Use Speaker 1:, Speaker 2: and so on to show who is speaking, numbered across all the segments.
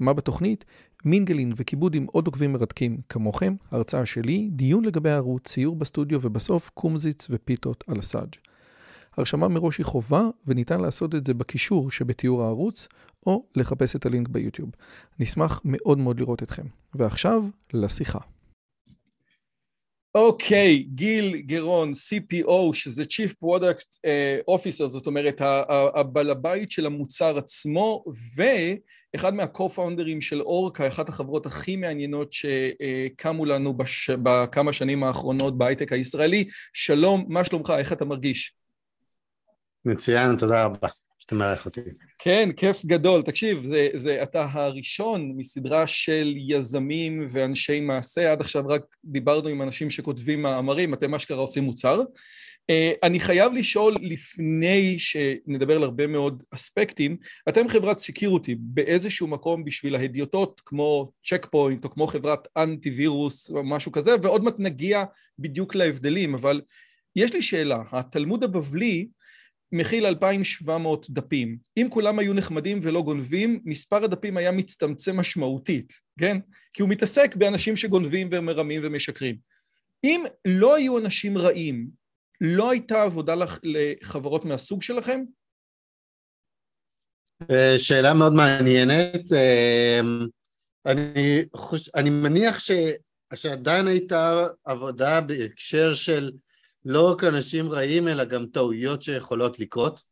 Speaker 1: מה בתוכנית? מינגלין וכיבוד עם עוד עוקבים מרתקים כמוכם, הרצאה שלי, דיון לגבי הערוץ, ציור בסטודיו ובסוף קומזיץ ופיתות על הסאג'. הרשמה מראש היא חובה וניתן לעשות את זה בקישור שבתיאור הערוץ או לחפש את הלינק ביוטיוב. נשמח מאוד מאוד לראות אתכם. ועכשיו, לשיחה. אוקיי, okay, גיל גרון, CPO, שזה Chief Product uh, Officer, זאת אומרת, הבעל הבית של המוצר עצמו, ואחד מה-co-founders של אורקה, אחת החברות הכי מעניינות שקמו לנו בש... בכמה שנים האחרונות בהייטק הישראלי. שלום, מה שלומך? איך אתה מרגיש?
Speaker 2: מצוין, תודה רבה. שאתה מארח אותי.
Speaker 1: כן, כיף גדול. תקשיב, זה, זה אתה הראשון מסדרה של יזמים ואנשי מעשה. עד עכשיו רק דיברנו עם אנשים שכותבים מאמרים, אתם אשכרה עושים מוצר. Uh, אני חייב לשאול לפני שנדבר על הרבה מאוד אספקטים, אתם חברת סקיורטי באיזשהו מקום בשביל ההדיוטות כמו צ'ק פוינט או כמו חברת אנטי וירוס או משהו כזה, ועוד מעט נגיע בדיוק להבדלים, אבל יש לי שאלה, התלמוד הבבלי מכיל 2,700 דפים. אם כולם היו נחמדים ולא גונבים, מספר הדפים היה מצטמצם משמעותית, כן? כי הוא מתעסק באנשים שגונבים ומרמים ומשקרים. אם לא היו אנשים רעים, לא הייתה עבודה לח... לחברות מהסוג שלכם?
Speaker 2: אה, שאלה מאוד מעניינת. אה, אני, חוש... אני מניח ש... שעדיין הייתה עבודה בהקשר של לא רק אנשים רעים, אלא גם טעויות שיכולות לקרות.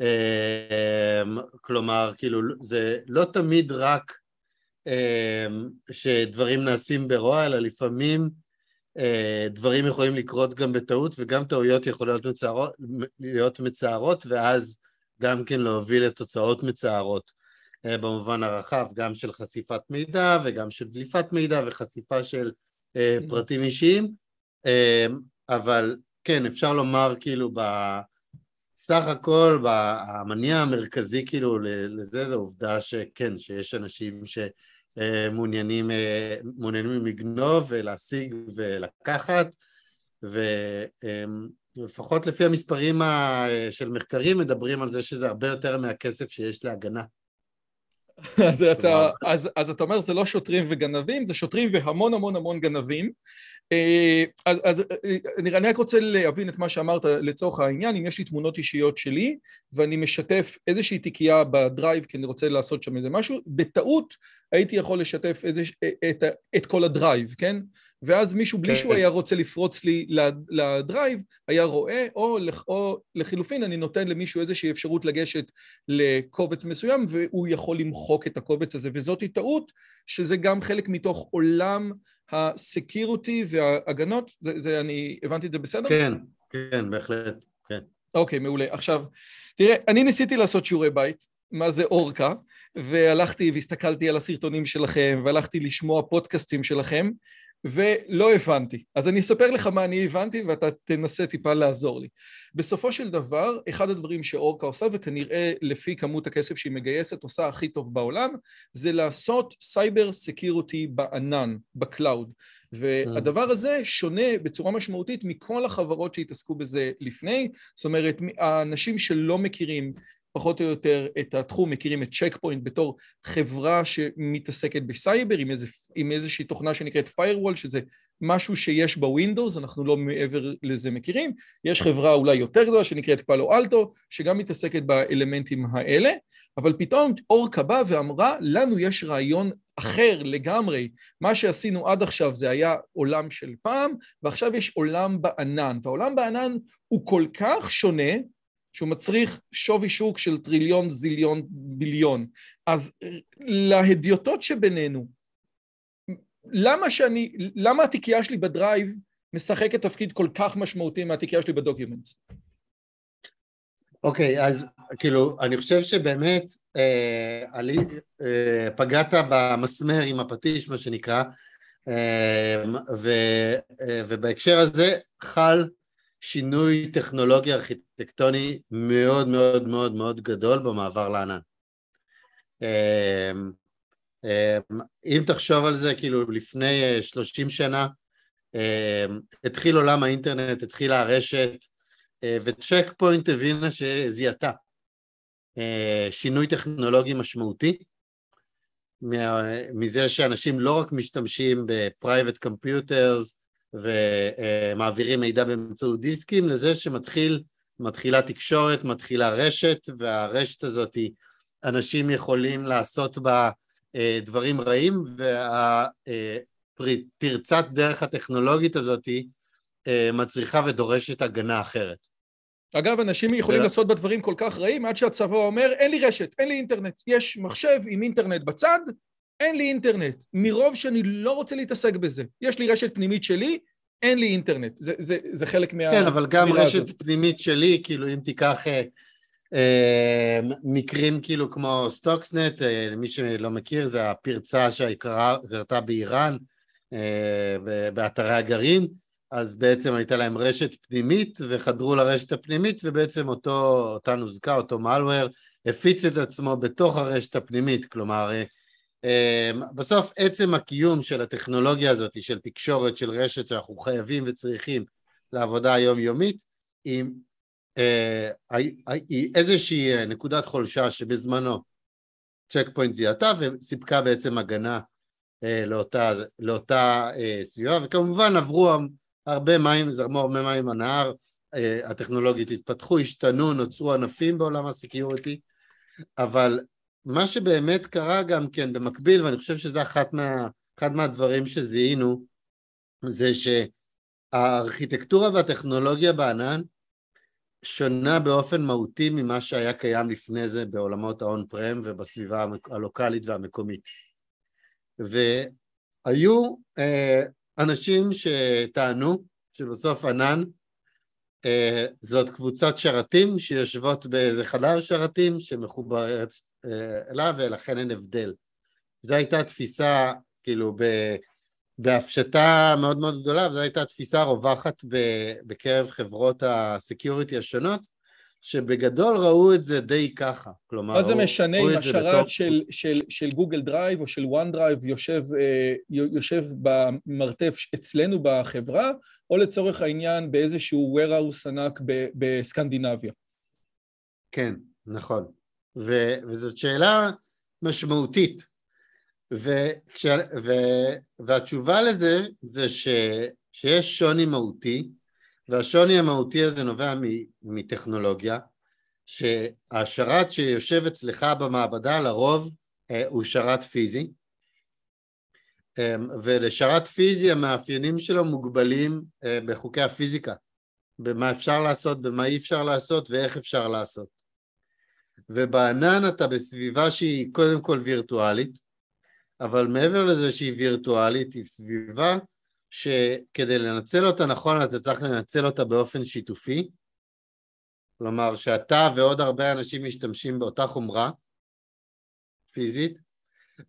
Speaker 2: אמ, כלומר, כאילו, זה לא תמיד רק שדברים נעשים ברוע, אלא לפעמים אה, דברים יכולים לקרות גם בטעות, וגם טעויות יכולות מצערות, להיות מצערות, ואז גם כן להוביל לתוצאות מצערות אה, במובן הרחב, גם של חשיפת מידע וגם של דליפת מידע וחשיפה של אה, פרטים אישיים. אבל כן, אפשר לומר כאילו בסך הכל, המניע המרכזי כאילו לזה זה עובדה שכן, שיש אנשים שמעוניינים מעוניינים לגנוב ולהשיג ולקחת ולפחות לפי המספרים של מחקרים מדברים על זה שזה הרבה יותר מהכסף שיש להגנה.
Speaker 1: אז אתה, אז, אז אתה אומר זה לא שוטרים וגנבים, זה שוטרים והמון המון המון גנבים אה, אז, אז אה, אני, רק רוצה להבין את מה שאמרת לצורך העניין, אם יש לי תמונות אישיות שלי ואני משתף איזושהי תיקייה בדרייב כי אני רוצה לעשות שם איזה משהו, בטעות הייתי יכול לשתף איזה, אה, את, את כל הדרייב, כן? ואז מישהו, בלי שהוא כן. היה רוצה לפרוץ לי לדרייב, היה רואה, או, או לחילופין, אני נותן למישהו איזושהי אפשרות לגשת לקובץ מסוים, והוא יכול למחוק את הקובץ הזה, וזאת טעות, שזה גם חלק מתוך עולם הסקיורטי וההגנות, זה, זה, אני הבנתי את זה בסדר?
Speaker 2: כן, כן, בהחלט, כן.
Speaker 1: אוקיי, מעולה. עכשיו, תראה, אני ניסיתי לעשות שיעורי בית, מה זה אורקה, והלכתי והסתכלתי על הסרטונים שלכם, והלכתי לשמוע פודקאסטים שלכם, ולא הבנתי. אז אני אספר לך מה אני הבנתי ואתה תנסה טיפה לעזור לי. בסופו של דבר, אחד הדברים שאורקה עושה, וכנראה לפי כמות הכסף שהיא מגייסת עושה הכי טוב בעולם, זה לעשות cyber security בענן, ב cloud. והדבר הזה שונה בצורה משמעותית מכל החברות שהתעסקו בזה לפני, זאת אומרת, האנשים שלא מכירים פחות או יותר את התחום, מכירים את צ'ק פוינט בתור חברה שמתעסקת בסייבר עם, איזה, עם איזושהי תוכנה שנקראת firewall, שזה משהו שיש בווינדוס, אנחנו לא מעבר לזה מכירים. יש חברה אולי יותר גדולה שנקראת פאלו אלטו, שגם מתעסקת באלמנטים האלה, אבל פתאום אורקה באה ואמרה, לנו יש רעיון אחר לגמרי. מה שעשינו עד עכשיו זה היה עולם של פעם, ועכשיו יש עולם בענן, והעולם בענן הוא כל כך שונה, שהוא מצריך שווי שוק של טריליון, זיליון, ביליון. אז להדיוטות שבינינו, למה שאני, למה התיקייה שלי בדרייב משחקת תפקיד כל כך משמעותי מהתיקייה שלי ב documents?
Speaker 2: אוקיי, okay, אז כאילו, אני חושב שבאמת אה, עלי, אה, פגעת במסמר עם הפטיש, מה שנקרא, ו, ובהקשר הזה חל שינוי טכנולוגי ארכיטקטוני מאוד מאוד מאוד מאוד גדול במעבר לענן. אם תחשוב על זה, כאילו לפני 30 שנה התחיל עולם האינטרנט, התחילה הרשת, וצ'ק פוינט הבינה שזיהתה שינוי טכנולוגי משמעותי מזה שאנשים לא רק משתמשים ב private computers ומעבירים מידע באמצעות דיסקים, לזה שמתחילה תקשורת, מתחילה רשת, והרשת הזאת אנשים יכולים לעשות בה אה, דברים רעים, והפרצת דרך הטכנולוגית הזאת אה, מצריכה ודורשת הגנה אחרת.
Speaker 1: אגב, אנשים יכולים לעשות בדברים כל כך רעים עד שהצבא אומר, אין לי רשת, אין לי אינטרנט. יש מחשב עם אינטרנט בצד, אין לי אינטרנט. מרוב שאני לא רוצה להתעסק בזה. יש לי רשת פנימית שלי, אין לי אינטרנט. זה, זה, זה חלק מה...
Speaker 2: כן, אבל גם רשת הזאת. פנימית שלי, כאילו אם תיקח אה, אה, מקרים כאילו כמו סטוקסנט, אה, למי שלא מכיר, זה הפרצה שקרתה באיראן, אה, באתרי הגרעין, אז בעצם הייתה להם רשת פנימית וחדרו לרשת הפנימית ובעצם אותו, אותה נוזקה, אותו malware, הפיץ את עצמו בתוך הרשת הפנימית, כלומר בסוף עצם הקיום של הטכנולוגיה הזאת, של תקשורת, של רשת שאנחנו חייבים וצריכים לעבודה היומיומית, היא, היא איזושהי נקודת חולשה שבזמנו צ'ק פוינט זיהתה וסיפקה בעצם הגנה לאותה, לאותה סביבה וכמובן עברו הרבה מים, זרמו הרבה מים הנהר, אה, הטכנולוגיות התפתחו, השתנו, נוצרו ענפים בעולם ה security, אבל מה שבאמת קרה גם כן במקביל, ואני חושב שזה אחת מה, אחד מהדברים שזיהינו, זה שהארכיטקטורה והטכנולוגיה בענן שונה באופן מהותי ממה שהיה קיים לפני זה בעולמות ה on-prem ובסביבה הלוקאלית והמקומית. והיו אה, אנשים שטענו שבסוף ענן זאת קבוצת שרתים שיושבות באיזה חדר שרתים שמחוברת אה, אליו ולכן אין הבדל. זו הייתה תפיסה כאילו ב, בהפשטה מאוד מאוד גדולה וזו הייתה תפיסה רווחת בקרב חברות ה security השונות שבגדול ראו את זה די ככה,
Speaker 1: כלומר... מה זה משנה אם השרת. של, של, של גוגל דרייב או של וואן דרייב יושב, אה, יושב במרתף אצלנו בחברה, או לצורך העניין באיזשהו warehouse ענק בסקנדינביה?
Speaker 2: כן, נכון. ו, וזאת שאלה משמעותית. וכש, ו, והתשובה לזה זה ש, שיש שוני מהותי והשוני המהותי הזה נובע מטכנולוגיה, שהשרת שיושב אצלך במעבדה לרוב אה, הוא שרת פיזי, אמ, ולשרת פיזי המאפיינים שלו מוגבלים אה, בחוקי הפיזיקה, במה אפשר לעשות, במה אי אפשר לעשות ואיך אפשר לעשות. ובענן אתה בסביבה שהיא קודם כל וירטואלית, אבל מעבר לזה שהיא וירטואלית, היא סביבה שכדי לנצל אותה נכון אתה צריך לנצל אותה באופן שיתופי, כלומר שאתה ועוד הרבה אנשים משתמשים באותה חומרה פיזית,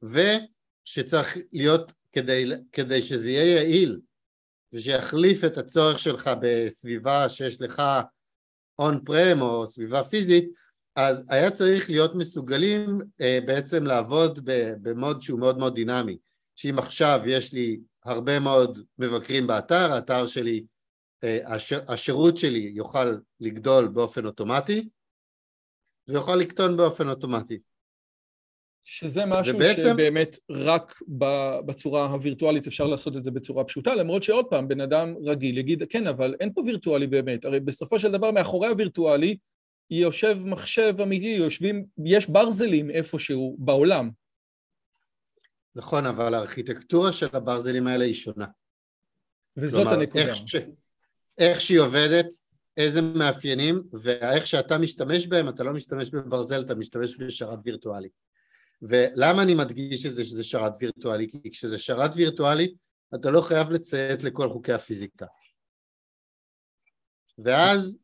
Speaker 2: ושצריך להיות, כדי, כדי שזה יהיה יעיל ושיחליף את הצורך שלך בסביבה שיש לך און פרם או סביבה פיזית, אז היה צריך להיות מסוגלים אה, בעצם לעבוד במוד שהוא מאוד מאוד דינמי, שאם עכשיו יש לי הרבה מאוד מבקרים באתר, האתר שלי, אה, השירות שלי יוכל לגדול באופן אוטומטי ויוכל לקטון באופן אוטומטי.
Speaker 1: שזה משהו ובעצם... שבאמת רק בצורה הווירטואלית אפשר לעשות את זה בצורה פשוטה, למרות שעוד פעם, בן אדם רגיל יגיד, כן, אבל אין פה וירטואלי באמת, הרי בסופו של דבר מאחורי הווירטואלי יושב מחשב אמיתי, יושבים, יש ברזלים איפשהו בעולם,
Speaker 2: נכון, אבל הארכיטקטורה של הברזלים האלה היא שונה.
Speaker 1: וזאת כלומר, הנקודה. איך, ש...
Speaker 2: איך שהיא עובדת, איזה מאפיינים, ואיך שאתה משתמש בהם, אתה לא משתמש בברזל, אתה משתמש בשרת וירטואלי. ולמה אני מדגיש את זה שזה שרת וירטואלי? כי כשזה שרת וירטואלי, אתה לא חייב לציית לכל חוקי הפיזיקה. ואז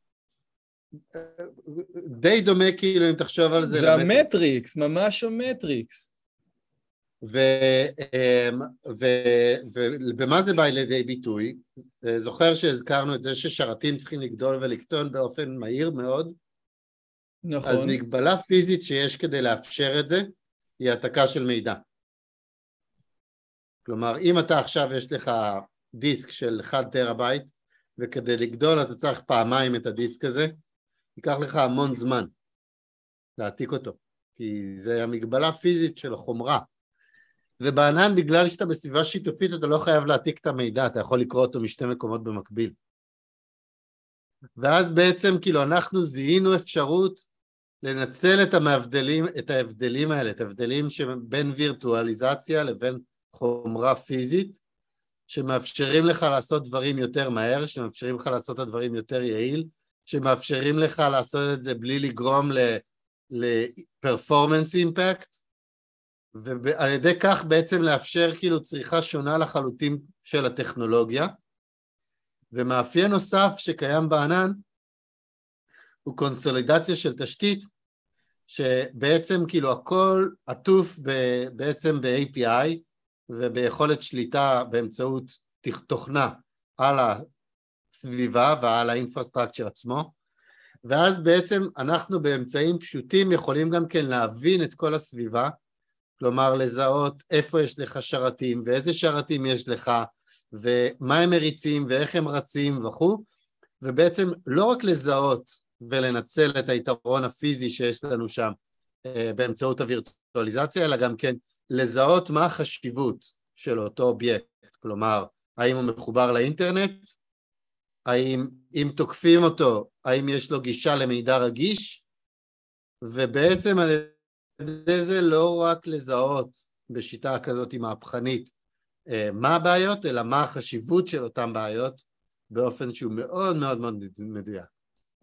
Speaker 2: די דומה כאילו אם תחשוב על זה.
Speaker 1: זה למטריקס. המטריקס, ממש המטריקס.
Speaker 2: ובמה זה בא לידי ביטוי? זוכר שהזכרנו את זה ששרתים צריכים לגדול ולקטון באופן מהיר מאוד?
Speaker 1: נכון.
Speaker 2: אז מגבלה פיזית שיש כדי לאפשר את זה היא העתקה של מידע. כלומר, אם אתה עכשיו יש לך דיסק של 1 טראבייט וכדי לגדול אתה צריך פעמיים את הדיסק הזה, ייקח לך המון זמן להעתיק אותו, כי זה המגבלה הפיזית של החומרה. ובענן בגלל שאתה בסביבה שיתופית אתה לא חייב להעתיק את המידע, אתה יכול לקרוא אותו משתי מקומות במקביל. ואז בעצם כאילו אנחנו זיהינו אפשרות לנצל את המהבדלים, את ההבדלים האלה, את ההבדלים שבין וירטואליזציה לבין חומרה פיזית, שמאפשרים לך לעשות דברים יותר מהר, שמאפשרים לך לעשות את הדברים יותר יעיל, שמאפשרים לך לעשות את זה בלי לגרום ל-performance impact, ועל ידי כך בעצם לאפשר כאילו צריכה שונה לחלוטין של הטכנולוגיה. ומאפיין נוסף שקיים בענן הוא קונסולידציה של תשתית שבעצם כאילו הכל עטוף בעצם ב-API וביכולת שליטה באמצעות תוכנה על הסביבה ועל האינפרסטרקצ'ר עצמו ואז בעצם אנחנו באמצעים פשוטים יכולים גם כן להבין את כל הסביבה כלומר לזהות איפה יש לך שרתים ואיזה שרתים יש לך ומה הם מריצים ואיך הם רצים וכו' ובעצם לא רק לזהות ולנצל את היתרון הפיזי שיש לנו שם אה, באמצעות הווירטואליזציה אלא גם כן לזהות מה החשיבות של אותו אובייקט. כלומר האם הוא מחובר לאינטרנט? האם אם תוקפים אותו האם יש לו גישה למידע רגיש? ובעצם על זה לא רק לזהות בשיטה כזאת מהפכנית אה, מה הבעיות, אלא מה החשיבות של אותן בעיות באופן שהוא מאוד מאוד מאוד מדויק.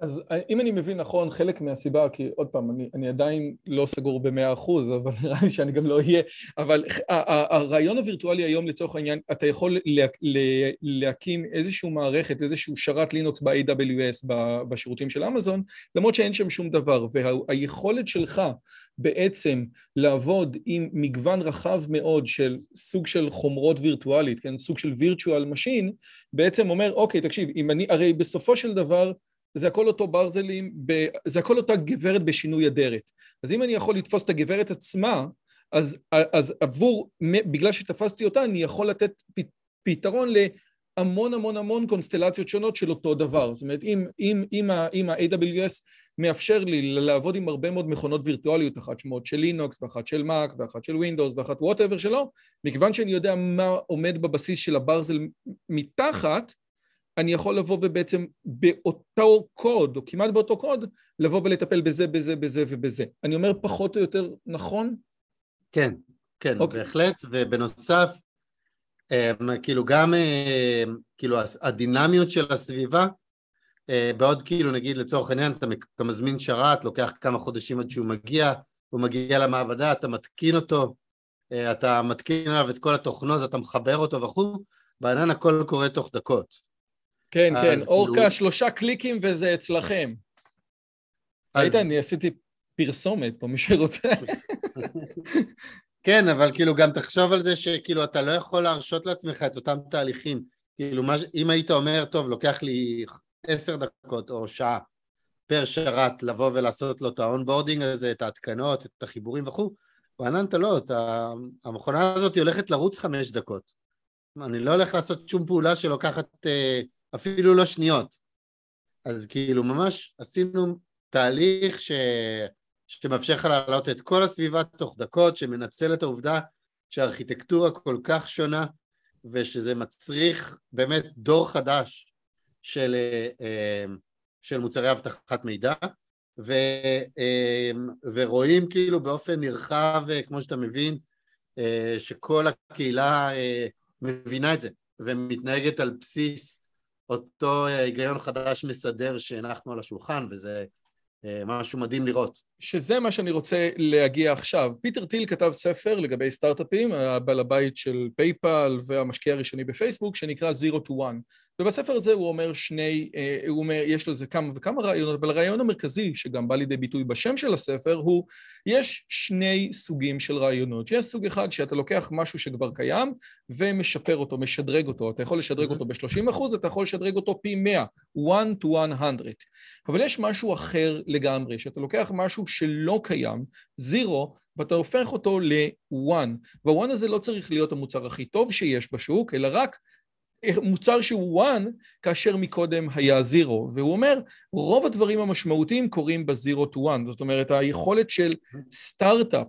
Speaker 1: אז אם אני מבין נכון, חלק מהסיבה, כי עוד פעם, אני, אני עדיין לא סגור במאה אחוז, אבל נראה לי שאני גם לא אהיה, אבל הרעיון הווירטואלי היום לצורך העניין, אתה יכול לה, לה, להקים איזושהי מערכת, איזשהו שרת לינוקס ב-AWS בשירותים של אמזון, למרות שאין שם שום דבר, והיכולת שלך בעצם לעבוד עם מגוון רחב מאוד של סוג של חומרות וירטואלית, כן, סוג של virtual machine, בעצם אומר, אוקיי, תקשיב, אם אני, הרי בסופו של דבר, זה הכל אותו ברזלים, ב, זה הכל אותה גברת בשינוי אדרת. אז אם אני יכול לתפוס את הגברת עצמה, אז, אז עבור, בגלל שתפסתי אותה, אני יכול לתת פתרון להמון המון המון קונסטלציות שונות של אותו דבר. זאת אומרת, אם, אם, אם, אם ה-AWS מאפשר לי לעבוד עם הרבה מאוד מכונות וירטואליות, אחת שמה של לינוקס, ואחת של מאק, ואחת של ווינדוס, ואחת whatever שלו, מכיוון שאני יודע מה עומד בבסיס של הברזל מתחת, אני יכול לבוא ובעצם באותו קוד, או כמעט באותו קוד, לבוא ולטפל בזה, בזה, בזה ובזה. אני אומר פחות או יותר נכון?
Speaker 2: כן, כן, okay. אוקיי. בהחלט, ובנוסף, אמ, כאילו גם אמ, כאילו הדינמיות של הסביבה, אה, בעוד כאילו נגיד לצורך העניין אתה, אתה מזמין שרת, לוקח כמה חודשים עד שהוא מגיע, הוא מגיע למעבדה, אתה מתקין אותו, אה, אתה מתקין עליו את כל התוכנות, אתה מחבר אותו וכו', בענן הכל קורה תוך דקות.
Speaker 1: כן, כן, אורקה, כאילו... שלושה קליקים וזה אצלכם. אז... ראית, אני עשיתי פרסומת פה, מי שרוצה.
Speaker 2: כן, אבל כאילו גם תחשוב על זה שכאילו אתה לא יכול להרשות לעצמך את אותם תהליכים. כאילו, מה, אם היית אומר, טוב, לוקח לי עשר דקות או שעה per שרת לבוא ולעשות לו את ה onboarding הזה, את ההתקנות, את החיבורים וכו', בענן אתה לא, אתה, המכונה הזאת הולכת לרוץ חמש דקות. אני לא הולך לעשות שום פעולה שלוקחת אה, אפילו לא שניות. אז כאילו ממש עשינו תהליך ש... שמאפשר לך להעלות את כל הסביבה תוך דקות, שמנצל את העובדה שהארכיטקטורה כל כך שונה ושזה מצריך באמת דור חדש של, אה, של מוצרי אבטחת מידע ו, אה, ורואים כאילו באופן נרחב, אה, כמו שאתה מבין, שכל הקהילה מבינה את זה ומתנהגת על בסיס אותו היגיון חדש מסדר שהנחנו על השולחן וזה משהו מדהים לראות.
Speaker 1: שזה מה שאני רוצה להגיע עכשיו. פיטר טיל כתב ספר לגבי סטארט-אפים, הבעל הבית של פייפל והמשקיע הראשוני בפייסבוק, שנקרא Zero to One. ובספר הזה הוא אומר שני, אה, הוא אומר, יש לזה כמה וכמה רעיונות, אבל הרעיון המרכזי, שגם בא לידי ביטוי בשם של הספר, הוא, יש שני סוגים של רעיונות. יש סוג אחד שאתה לוקח משהו שכבר קיים ומשפר אותו, משדרג אותו. אתה יכול לשדרג אותו ב-30 אחוז, אתה יכול לשדרג אותו פי 100, 1 to 100. אבל יש משהו אחר לגמרי, שאתה לוקח משהו שלא קיים, זירו, ואתה הופך אותו ל-one. וה-one הזה לא צריך להיות המוצר הכי טוב שיש בשוק, אלא רק מוצר שהוא one, כאשר מקודם היה זירו. והוא אומר, רוב הדברים המשמעותיים קורים בזירו to one. זאת אומרת, היכולת של סטארט-אפ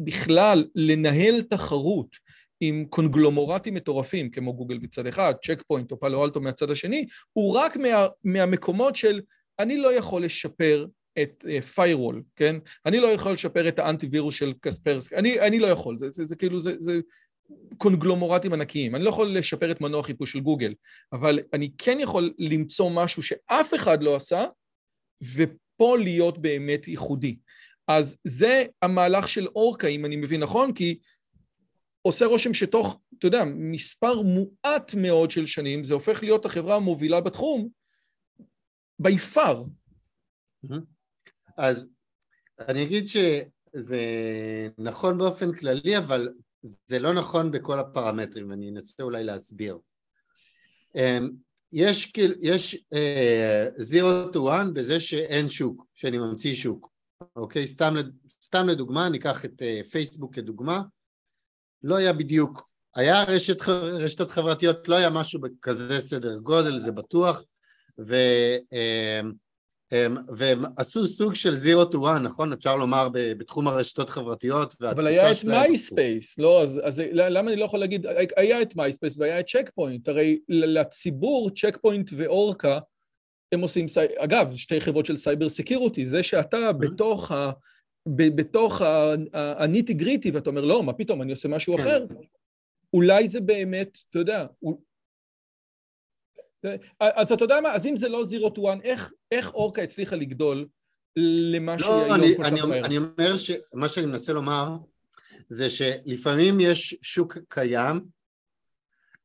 Speaker 1: בכלל לנהל תחרות עם קונגלומרטים מטורפים, כמו גוגל מצד אחד, צ'ק פוינט או פאלו אלטו מהצד השני, הוא רק מה, מהמקומות של אני לא יכול לשפר את firewall, uh, כן? אני לא יכול לשפר את האנטי-וירוס של קספרסקי, אני, אני לא יכול, זה, זה, זה כאילו, זה, זה קונגלומרטים ענקיים. אני לא יכול לשפר את מנוע חיפוש של גוגל, אבל אני כן יכול למצוא משהו שאף אחד לא עשה, ופה להיות באמת ייחודי. אז זה המהלך של אורקה, אם אני מבין נכון, כי עושה רושם שתוך, אתה יודע, מספר מועט מאוד של שנים, זה הופך להיות החברה המובילה בתחום, בי פאר.
Speaker 2: אז אני אגיד שזה נכון באופן כללי, אבל זה לא נכון בכל הפרמטרים, אני אנסה אולי להסביר. אמ, יש, יש uh, zero to one בזה שאין שוק, שאני ממציא שוק, אוקיי? סתם, סתם לדוגמה, ניקח את uh, פייסבוק כדוגמה, לא היה בדיוק, היה רשת, רשתות חברתיות, לא היה משהו בכזה סדר גודל, זה בטוח, ו... Uh, והם עשו סוג של zero to one, נכון? אפשר לומר בתחום הרשתות החברתיות.
Speaker 1: אבל היה את מייספייס, לא? אז, אז למה אני לא יכול להגיד, היה את מייספייס והיה את צ'ק פוינט, הרי לציבור צ'ק פוינט ואורקה, הם עושים, אגב, שתי חברות של סייבר security, זה שאתה בתוך ה... בתוך ה nitty gritty, ואתה אומר, לא, מה פתאום, אני עושה משהו כן. אחר. אולי זה באמת, אתה יודע, אז אתה יודע מה, אז אם זה לא zero to one, איך אורקה הצליחה לגדול למה שהיא
Speaker 2: היום כל כך מהר? אני אומר שמה שאני מנסה לומר זה שלפעמים יש שוק קיים,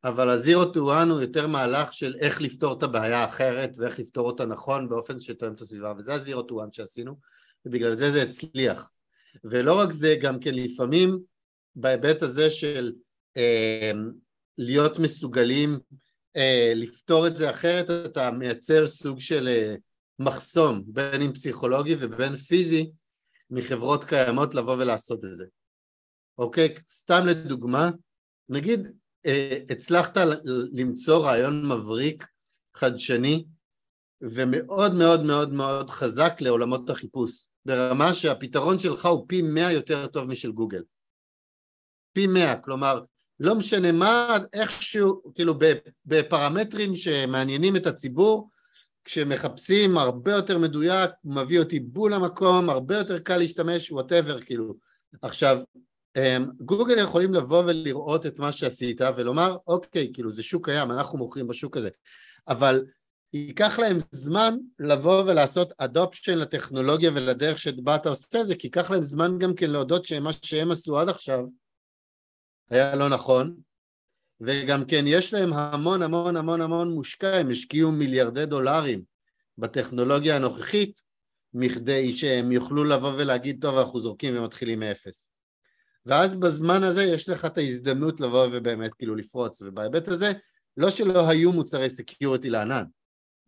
Speaker 2: אבל ה zero to one הוא יותר מהלך של איך לפתור את הבעיה האחרת ואיך לפתור אותה נכון באופן שתואם את הסביבה, וזה ה zero to one שעשינו, ובגלל זה זה הצליח. ולא רק זה, גם כן לפעמים בהיבט הזה של אה, להיות מסוגלים לפתור את זה אחרת אתה מייצר סוג של אה, מחסום בין אם פסיכולוגי ובין פיזי מחברות קיימות לבוא ולעשות את זה אוקיי? סתם לדוגמה נגיד אה, הצלחת למצוא רעיון מבריק חדשני ומאוד מאוד מאוד מאוד חזק לעולמות החיפוש ברמה שהפתרון שלך הוא פי מאה יותר טוב משל גוגל פי מאה, כלומר לא משנה מה, איכשהו, כאילו בפרמטרים שמעניינים את הציבור, כשמחפשים הרבה יותר מדויק, מביא אותי בול למקום, הרבה יותר קל להשתמש, whatever, כאילו. עכשיו, אמ, גוגל יכולים לבוא ולראות את מה שעשית ולומר, אוקיי, כאילו זה שוק קיים, אנחנו מוכרים בשוק הזה, אבל ייקח להם זמן לבוא ולעשות adoption לטכנולוגיה ולדרך שבה אתה עושה את זה, כי ייקח להם זמן גם כן להודות שמה שהם עשו עד עכשיו היה לא נכון, וגם כן יש להם המון המון המון המון מושקע, הם השקיעו מיליארדי דולרים בטכנולוגיה הנוכחית, מכדי שהם יוכלו לבוא ולהגיד, טוב, אנחנו זורקים ומתחילים מאפס. ואז בזמן הזה יש לך את ההזדמנות לבוא ובאמת כאילו לפרוץ, ובהיבט הזה, לא שלא היו מוצרי security לענן,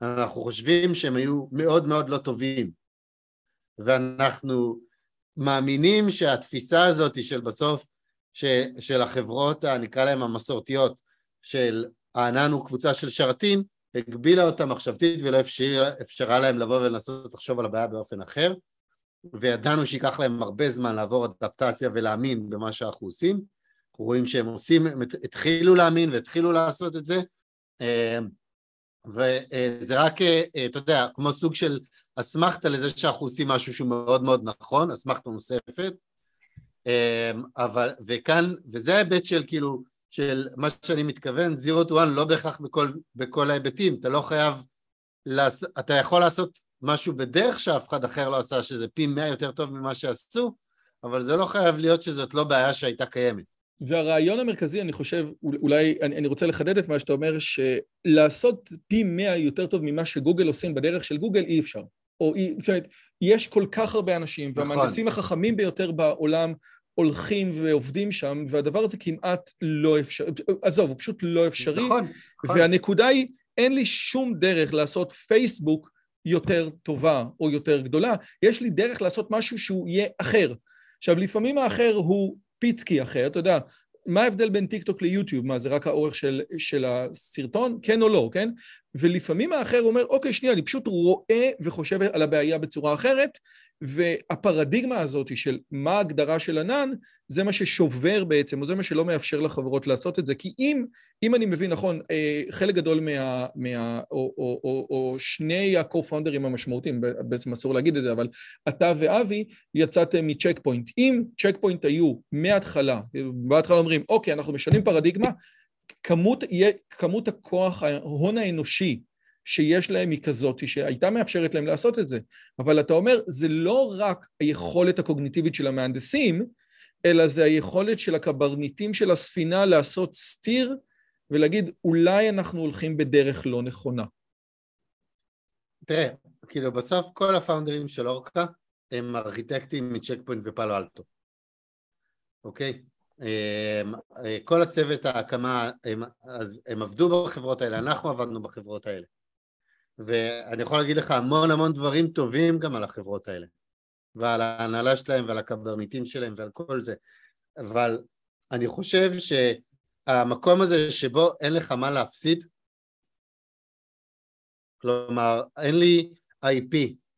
Speaker 2: אנחנו חושבים שהם היו מאוד מאוד לא טובים, ואנחנו מאמינים שהתפיסה הזאת של בסוף ש, של החברות, נקרא להן המסורתיות, של הענן הוא קבוצה של שרתים, הגבילה אותה מחשבתית ולא אפשר, אפשרה להם לבוא ולנסות לחשוב על הבעיה באופן אחר, וידענו שייקח להם הרבה זמן לעבור אדפטציה ולהאמין במה שאנחנו עושים. אנחנו רואים שהם עושים, הם התחילו להאמין והתחילו לעשות את זה, אה, וזה רק, אה, אתה יודע, כמו סוג של אסמכתה לזה שאנחנו עושים משהו שהוא מאוד מאוד נכון, אסמכתה נוספת, אבל, וכאן, וזה ההיבט של כאילו, של מה שאני מתכוון, zero to one לא בהכרח בכל, בכל ההיבטים, אתה לא חייב, לעשות, אתה יכול לעשות משהו בדרך שאף אחד אחר לא עשה, שזה פי מאה יותר טוב ממה שעשו, אבל זה לא חייב להיות שזאת לא בעיה שהייתה קיימת.
Speaker 1: והרעיון המרכזי, אני חושב, אולי, אני, אני רוצה לחדד את מה שאתה אומר, שלעשות פי מאה יותר טוב ממה שגוגל עושים בדרך של גוגל, אי אפשר. או אי, זאת אומרת, יש כל כך הרבה אנשים, נכון. והמהנדסים החכמים ביותר בעולם הולכים ועובדים שם, והדבר הזה כמעט לא אפשרי, עזוב, הוא פשוט לא אפשרי. נכון, נכון. והנקודה היא, אין לי שום דרך לעשות פייסבוק יותר טובה או יותר גדולה, יש לי דרך לעשות משהו שהוא יהיה אחר. עכשיו, לפעמים האחר הוא פיצקי אחר, אתה יודע, מה ההבדל בין טיק טוק ליוטיוב? מה, זה רק האורך של, של הסרטון? כן או לא, כן? ולפעמים האחר אומר, אוקיי, שנייה, אני פשוט רואה וחושב על הבעיה בצורה אחרת, והפרדיגמה הזאת של מה ההגדרה של ענן, זה מה ששובר בעצם, או זה מה שלא מאפשר לחברות לעשות את זה. כי אם, אם אני מבין נכון, אה, חלק גדול מה... מה או, או, או, או שני ה-co-founders המשמעותיים, בעצם אסור להגיד את זה, אבל אתה ואבי יצאתם מצ'ק פוינט. אם צ'ק פוינט היו מההתחלה, בהתחלה אומרים, אוקיי, אנחנו משנים פרדיגמה, כמות, כמות הכוח, ההון האנושי שיש להם היא כזאת, שהייתה מאפשרת להם לעשות את זה. אבל אתה אומר, זה לא רק היכולת הקוגניטיבית של המהנדסים, אלא זה היכולת של הקברניטים של הספינה לעשות סטיר ולהגיד, אולי אנחנו הולכים בדרך לא נכונה.
Speaker 2: תראה, כאילו בסוף כל הפאונדרים של אורקה הם ארכיטקטים מצ'ק פוינט ופאלו אלטו, אוקיי? אמ, כל הצוות ההקמה, הם, אז הם עבדו בחברות האלה, אנחנו עבדנו בחברות האלה. ואני יכול להגיד לך המון המון דברים טובים גם על החברות האלה. ועל ההנהלה שלהם ועל הקברניטים שלהם ועל כל זה. אבל אני חושב שהמקום הזה שבו אין לך מה להפסיד כלומר אין לי IP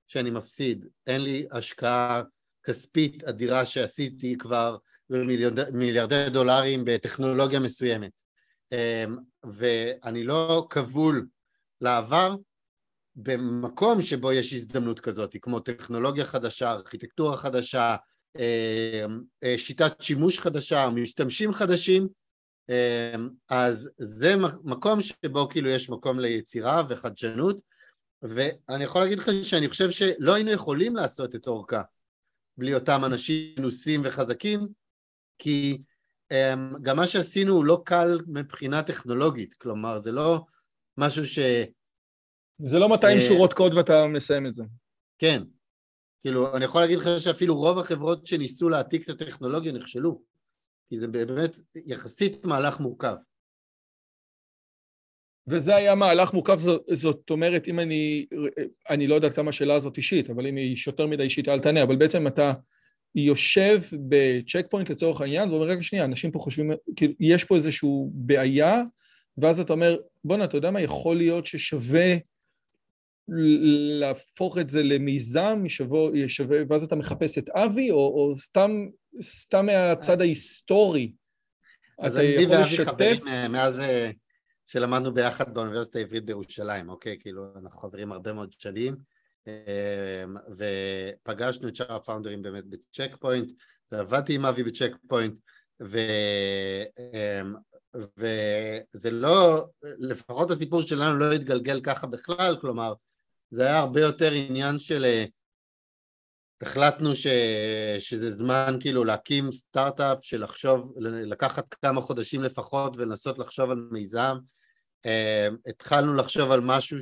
Speaker 2: שאני מפסיד, אין לי השקעה כספית אדירה שעשיתי כבר במיליארדי דולרים בטכנולוגיה מסוימת. אמ, ואני לא כבול לעבר במקום שבו יש הזדמנות כזאת, כמו טכנולוגיה חדשה, ארכיטקטורה חדשה, אה, אה, שיטת שימוש חדשה, משתמשים חדשים, אה, אז זה מקום שבו כאילו יש מקום ליצירה וחדשנות, ואני יכול להגיד לך שאני חושב שלא היינו יכולים לעשות את אורכה בלי אותם אנשים מנוסים וחזקים, כי גם מה שעשינו הוא לא קל מבחינה טכנולוגית, כלומר זה לא משהו ש...
Speaker 1: זה לא 200 אה, שורות קוד ואתה מסיים את זה.
Speaker 2: כן. כאילו, אני יכול להגיד לך שאפילו רוב החברות שניסו להעתיק את הטכנולוגיה נכשלו, כי זה באמת יחסית מהלך מורכב.
Speaker 1: וזה היה מהלך מורכב, זאת, אומרת, אם אני, אני לא יודע כמה השאלה הזאת אישית, אבל אם היא יותר מדי אישית, אל תענה, אבל בעצם אתה יושב בצ'ק פוינט לצורך העניין, ואומר, רגע שנייה, אנשים פה חושבים, כאילו, יש פה איזושהי בעיה, ואז אתה אומר, בואנה, אתה יודע מה, יכול להיות ששווה להפוך את זה למיזם, ישבו, ישווה, ואז אתה מחפש את אבי, או, או סתם, סתם מהצד ההיסטורי.
Speaker 2: אז אני ואבי חברים מאז אה, שלמדנו ביחד באוניברסיטה העברית בירושלים, אוקיי? כאילו, אנחנו חברים הרבה מאוד שנים, אה, ופגשנו את שאר הפאונדרים באמת בצ'ק פוינט, ועבדתי עם אבי בצ'ק פוינט, ו... אה, וזה לא, לפחות הסיפור שלנו לא התגלגל ככה בכלל, כלומר, זה היה הרבה יותר עניין של אה, החלטנו ש, שזה זמן כאילו להקים סטארט-אפ, של לחשוב, לקחת כמה חודשים לפחות ולנסות לחשוב על מיזם. אה, התחלנו לחשוב על משהו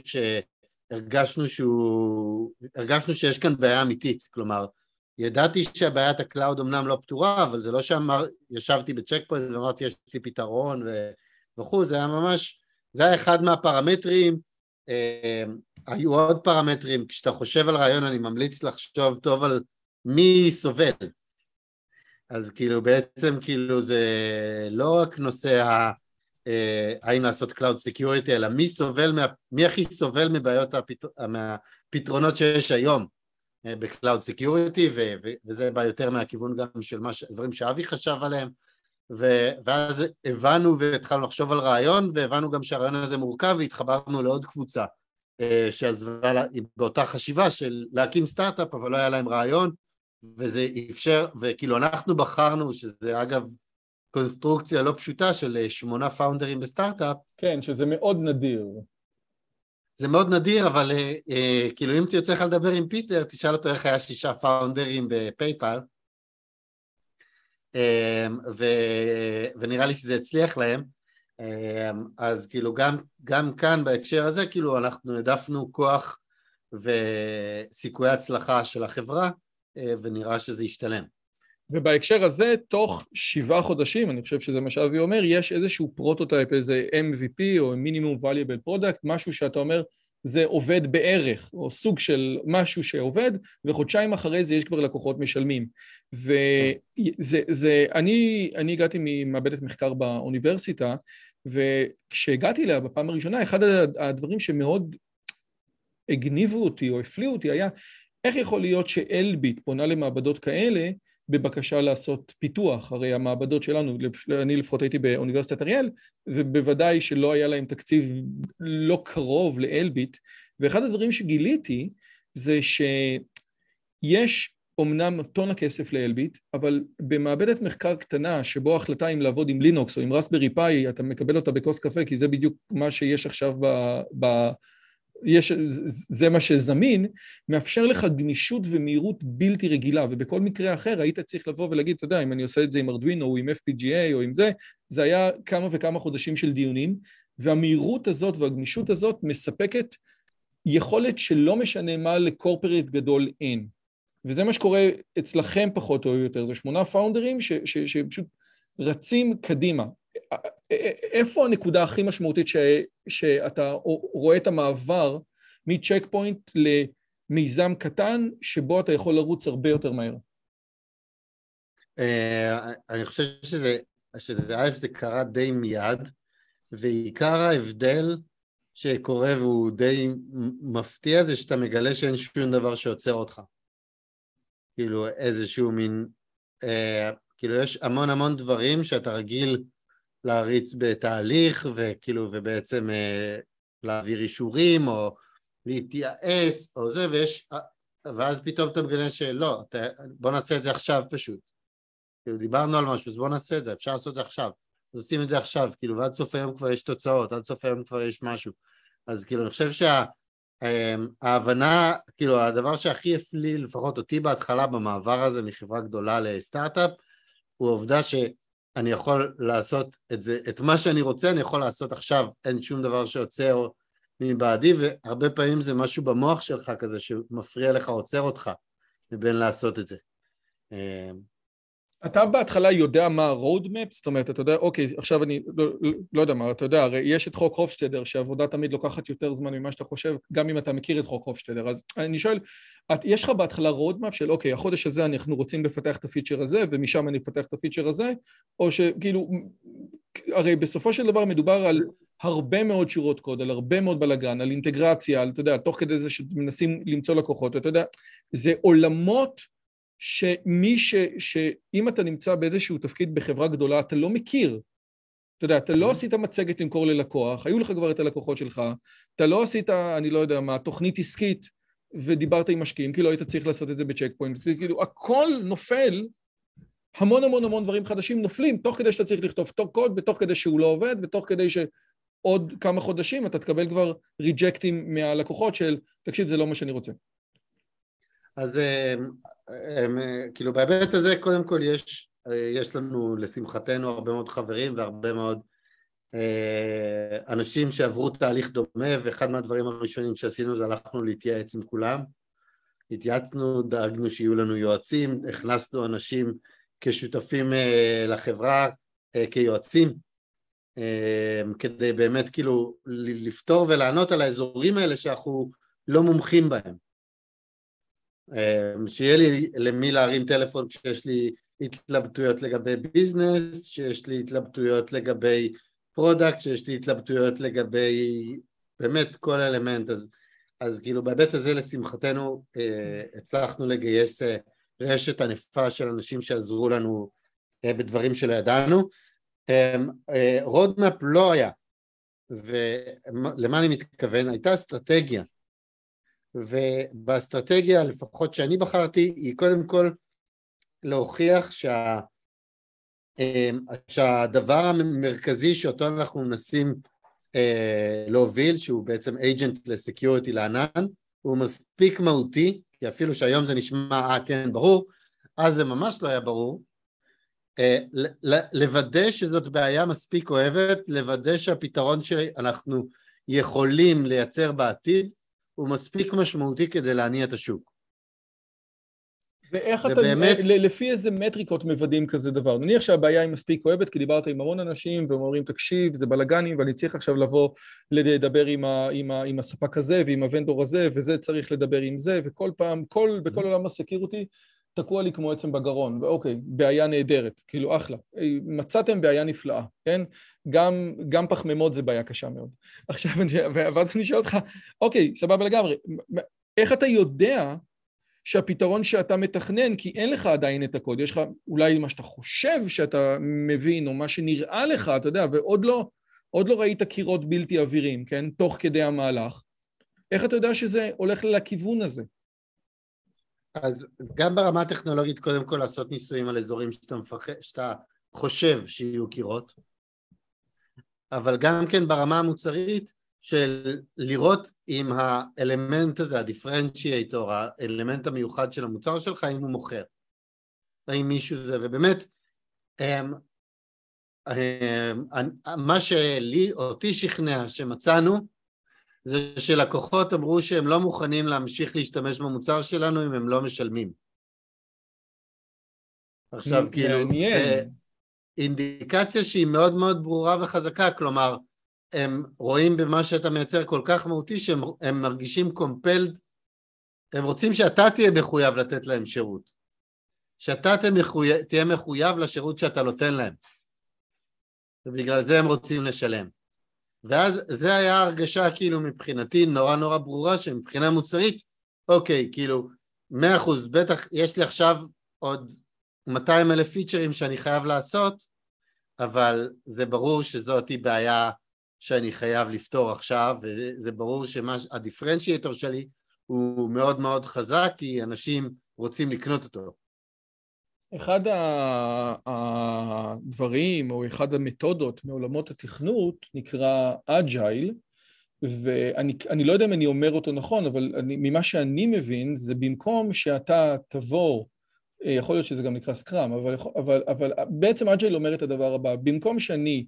Speaker 2: שהרגשנו שהוא, הרגשנו שיש כאן בעיה אמיתית, כלומר, ידעתי שהבעיית ה cloud אמנם לא פתורה, אבל זה לא שישבתי בצ'ק פוינט ואמרתי יש לי פתרון וכו', זה היה ממש, זה היה אחד מהפרמטרים. אה, היו עוד פרמטרים, כשאתה חושב על רעיון אני ממליץ לחשוב טוב על מי סובל. אז כאילו בעצם כאילו זה לא רק נושא ה... אה, האם לעשות Cloud Security, אלא מי סובל, מה, מי הכי סובל מבעיות הפתר, מהפתרונות שיש היום אה, ב-Cloud Security, ו, ו, וזה בא יותר מהכיוון גם של מה, דברים שאבי חשב עליהם, ו, ואז הבנו והתחלנו לחשוב על רעיון, והבנו גם שהרעיון הזה מורכב, והתחברנו לעוד קבוצה שעזבה, באותה חשיבה של להקים סטארט-אפ, אבל לא היה להם רעיון, וזה אפשר, וכאילו אנחנו בחרנו, שזה אגב קונסטרוקציה לא פשוטה של אה, שמונה founderים בסטארט-אפ.
Speaker 1: כן, שזה מאוד נדיר.
Speaker 2: זה מאוד נדיר, אבל כאילו אם תרצה לך לדבר עם פיטר, תשאל אותו איך היה שישה founderים בפייפאל, ו, ונראה לי שזה הצליח להם. אז כאילו גם, גם כאן בהקשר הזה, כאילו אנחנו העדפנו כוח וסיכויי הצלחה של החברה, ונראה שזה ישתלם.
Speaker 1: ובהקשר הזה, תוך שבעה חודשים, אני חושב שזה מה שאבי אומר, יש איזשהו prototype, איזה MVP או minimum valuable product, משהו שאתה אומר, זה עובד בערך, או סוג של משהו שעובד, וחודשיים אחרי זה יש כבר לקוחות משלמים. וזה, זה, אני, אני הגעתי ממעבדת מחקר באוניברסיטה, וכשהגעתי אליה בפעם הראשונה, אחד הדברים שמאוד הגניבו אותי או הפליאו אותי היה, איך יכול להיות שאלביט פונה למעבדות כאלה בבקשה לעשות פיתוח, הרי המעבדות שלנו, אני לפחות הייתי באוניברסיטת אריאל, ובוודאי שלא היה להם תקציב לא קרוב לאלביט, ואחד הדברים שגיליתי זה שיש אומנם טון הכסף לאלביט, אבל במעבדת מחקר קטנה, שבו ההחלטה אם לעבוד עם לינוקס או עם רסברי פאי, אתה מקבל אותה בכוס קפה, כי זה בדיוק מה שיש עכשיו ב... ב יש, זה מה שזמין, מאפשר לך גמישות ומהירות בלתי רגילה, ובכל מקרה אחר היית צריך לבוא ולהגיד, אתה יודע, אם אני עושה את זה עם ארדווינו או עם FPGA או עם זה, זה היה כמה וכמה חודשים של דיונים, והמהירות הזאת והגמישות הזאת מספקת יכולת שלא משנה מה לקורפרט גדול אין. וזה מה שקורה אצלכם פחות או יותר, זה שמונה פאונדרים ש, ש, שפשוט רצים קדימה. איפה הנקודה הכי משמעותית ש, שאתה רואה את המעבר מצ'ק פוינט למיזם קטן שבו אתה יכול לרוץ הרבה יותר מהר?
Speaker 2: אה, אני חושב שזה, שזה א', זה קרה די מיד, ועיקר ההבדל שקורה והוא די מפתיע זה שאתה מגלה שאין שום דבר שעוצר אותך. כאילו איזשהו מין, אה, כאילו יש המון המון דברים שאתה רגיל להריץ בתהליך וכאילו ובעצם אה, להעביר אישורים או להתייעץ או זה ויש ואז פתאום אתה מגלה שלא, אתה, בוא נעשה את זה עכשיו פשוט. כאילו דיברנו על משהו אז בוא נעשה את זה, אפשר לעשות את זה עכשיו. אז עושים את זה עכשיו, כאילו ועד סוף היום כבר יש תוצאות, עד סוף היום כבר יש משהו. אז כאילו אני חושב שההבנה, שה, כאילו הדבר שהכי הפליא לפחות אותי בהתחלה במעבר הזה מחברה גדולה לסטארט-אפ הוא העובדה ש אני יכול לעשות את זה, את מה שאני רוצה אני יכול לעשות עכשיו, אין שום דבר שעוצר מבעדי והרבה פעמים זה משהו במוח שלך כזה שמפריע לך, עוצר אותך מבין לעשות את זה.
Speaker 1: אתה בהתחלה יודע מה ה-roadmap? זאת אומרת, אתה יודע, אוקיי, עכשיו אני לא, לא, יודע מה, אתה יודע, הרי יש את חוק הופשטדר, שעבודה תמיד לוקחת יותר זמן ממה שאתה חושב, גם אם אתה מכיר את חוק הופשטדר. אז אני שואל, את, יש לך בהתחלה roadmap של, אוקיי, החודש הזה אנחנו רוצים לפתח את הפיצ'ר הזה, ומשם אני אפתח את הפיצ'ר הזה, או שכאילו, הרי בסופו של דבר מדובר על הרבה מאוד שורות קוד, על הרבה מאוד בלאגן, על אינטגרציה, על, אתה יודע, תוך כדי זה שמנסים למצוא לקוחות, אתה יודע, זה עולמות שמי ש... שאם אתה נמצא באיזשהו תפקיד בחברה גדולה, אתה לא מכיר. אתה יודע, אתה לא עשית מצגת למכור ללקוח, היו לך כבר את הלקוחות שלך, אתה לא עשית, אני לא יודע מה, תוכנית עסקית ודיברת עם משקיעים, כי לא היית צריך לעשות את זה בצ'ק פוינט. כאילו, הכל נופל, המון המון המון דברים חדשים נופלים, תוך כדי שאתה צריך לכתוב קוד, ותוך כדי שהוא לא עובד, ותוך כדי שעוד כמה חודשים אתה תקבל כבר ריג'קטים מהלקוחות של, תקשיב, זה לא מה שאני רוצה.
Speaker 2: אז כאילו בהיבט הזה קודם כל יש, יש לנו לשמחתנו הרבה מאוד חברים והרבה מאוד אנשים שעברו תהליך דומה ואחד מהדברים הראשונים שעשינו זה הלכנו להתייעץ עם כולם. התייעצנו, דאגנו שיהיו לנו יועצים, הכנסנו אנשים כשותפים לחברה, כיועצים כדי באמת כאילו לפתור ולענות על האזורים האלה שאנחנו לא מומחים בהם שיהיה לי למי להרים טלפון כשיש לי התלבטויות לגבי ביזנס, שיש לי התלבטויות לגבי product, שיש לי התלבטויות לגבי באמת כל אלמנט, אז, אז כאילו בהיבט הזה לשמחתנו אה, הצלחנו לגייס אה, רשת ענפה של אנשים שעזרו לנו אה, בדברים שלא ידענו. roadmap לא היה, ולמה אני מתכוון? הייתה אסטרטגיה ובאסטרטגיה לפחות שאני בחרתי היא קודם כל להוכיח שה, אמ, שהדבר המרכזי שאותו אנחנו מנסים אה, להוביל, שהוא בעצם agent לסקיוריטי לענן, הוא מספיק מהותי, כי אפילו שהיום זה נשמע, אה כן, ברור, אז זה ממש לא היה ברור, אה, לוודא שזאת בעיה מספיק אוהבת, לוודא שהפתרון שאנחנו יכולים לייצר בעתיד הוא מספיק משמעותי כדי להניע את השוק.
Speaker 1: ואיך אתה, באמת... לפי איזה מטריקות מוודאים כזה דבר? נניח שהבעיה היא מספיק כואבת, כי דיברת עם המון אנשים והם אומרים, תקשיב, זה בלאגנים ואני צריך עכשיו לבוא לדבר עם, ה, עם, ה, עם הספק הזה ועם הוונדור הזה, וזה צריך לדבר עם זה, וכל פעם, כל, בכל עולם הסקיורטי תקוע לי כמו עצם בגרון, ואוקיי, בעיה נהדרת, כאילו אחלה. מצאתם בעיה נפלאה, כן? גם, גם פחמימות זה בעיה קשה מאוד. עכשיו, ואז אני שואל אותך, אוקיי, סבבה לגמרי, איך אתה יודע שהפתרון שאתה מתכנן, כי אין לך עדיין את הקוד, יש לך אולי מה שאתה חושב שאתה מבין, או מה שנראה לך, אתה יודע, ועוד לא, לא ראית קירות בלתי אווירים, כן? תוך כדי המהלך. איך אתה יודע שזה הולך לכיוון הזה?
Speaker 2: אז גם ברמה הטכנולוגית, קודם כל לעשות ניסויים על אזורים שאתה, מפחד, שאתה חושב שיהיו קירות, אבל גם כן ברמה המוצרית, של לראות אם האלמנט הזה, הדיפרנציאטור, האלמנט המיוחד של המוצר שלך, אם הוא מוכר. האם מישהו זה, ובאמת, הם, הם, מה שלי, אותי שכנע שמצאנו, זה שלקוחות אמרו שהם לא מוכנים להמשיך להשתמש במוצר שלנו אם הם לא משלמים. עכשיו, כאילו, אינדיקציה שהיא מאוד מאוד ברורה וחזקה, כלומר, הם רואים במה שאתה מייצר כל כך מהותי שהם מרגישים קומפלד, הם רוצים שאתה תהיה מחויב לתת להם שירות, שאתה תהיה מחויב, תהיה מחויב לשירות שאתה נותן להם, ובגלל זה הם רוצים לשלם. ואז זה היה הרגשה כאילו מבחינתי נורא נורא ברורה שמבחינה מוצרית, אוקיי, כאילו, מאה אחוז, בטח יש לי עכשיו עוד 200 אלף פיצ'רים שאני חייב לעשות, אבל זה ברור שזאת בעיה שאני חייב לפתור עכשיו, וזה ברור שהדיפרנציאטור שלי הוא מאוד מאוד חזק, כי אנשים רוצים לקנות אותו.
Speaker 1: אחד הדברים, או אחד המתודות מעולמות התכנות, נקרא אג'ייל, ואני לא יודע אם אני אומר אותו נכון, אבל אני, ממה שאני מבין, זה במקום שאתה תבוא אה, יכול להיות שזה גם נקרא Scrum, אבל, אבל, אבל בעצם Agile אומר את הדבר הבא, במקום שאני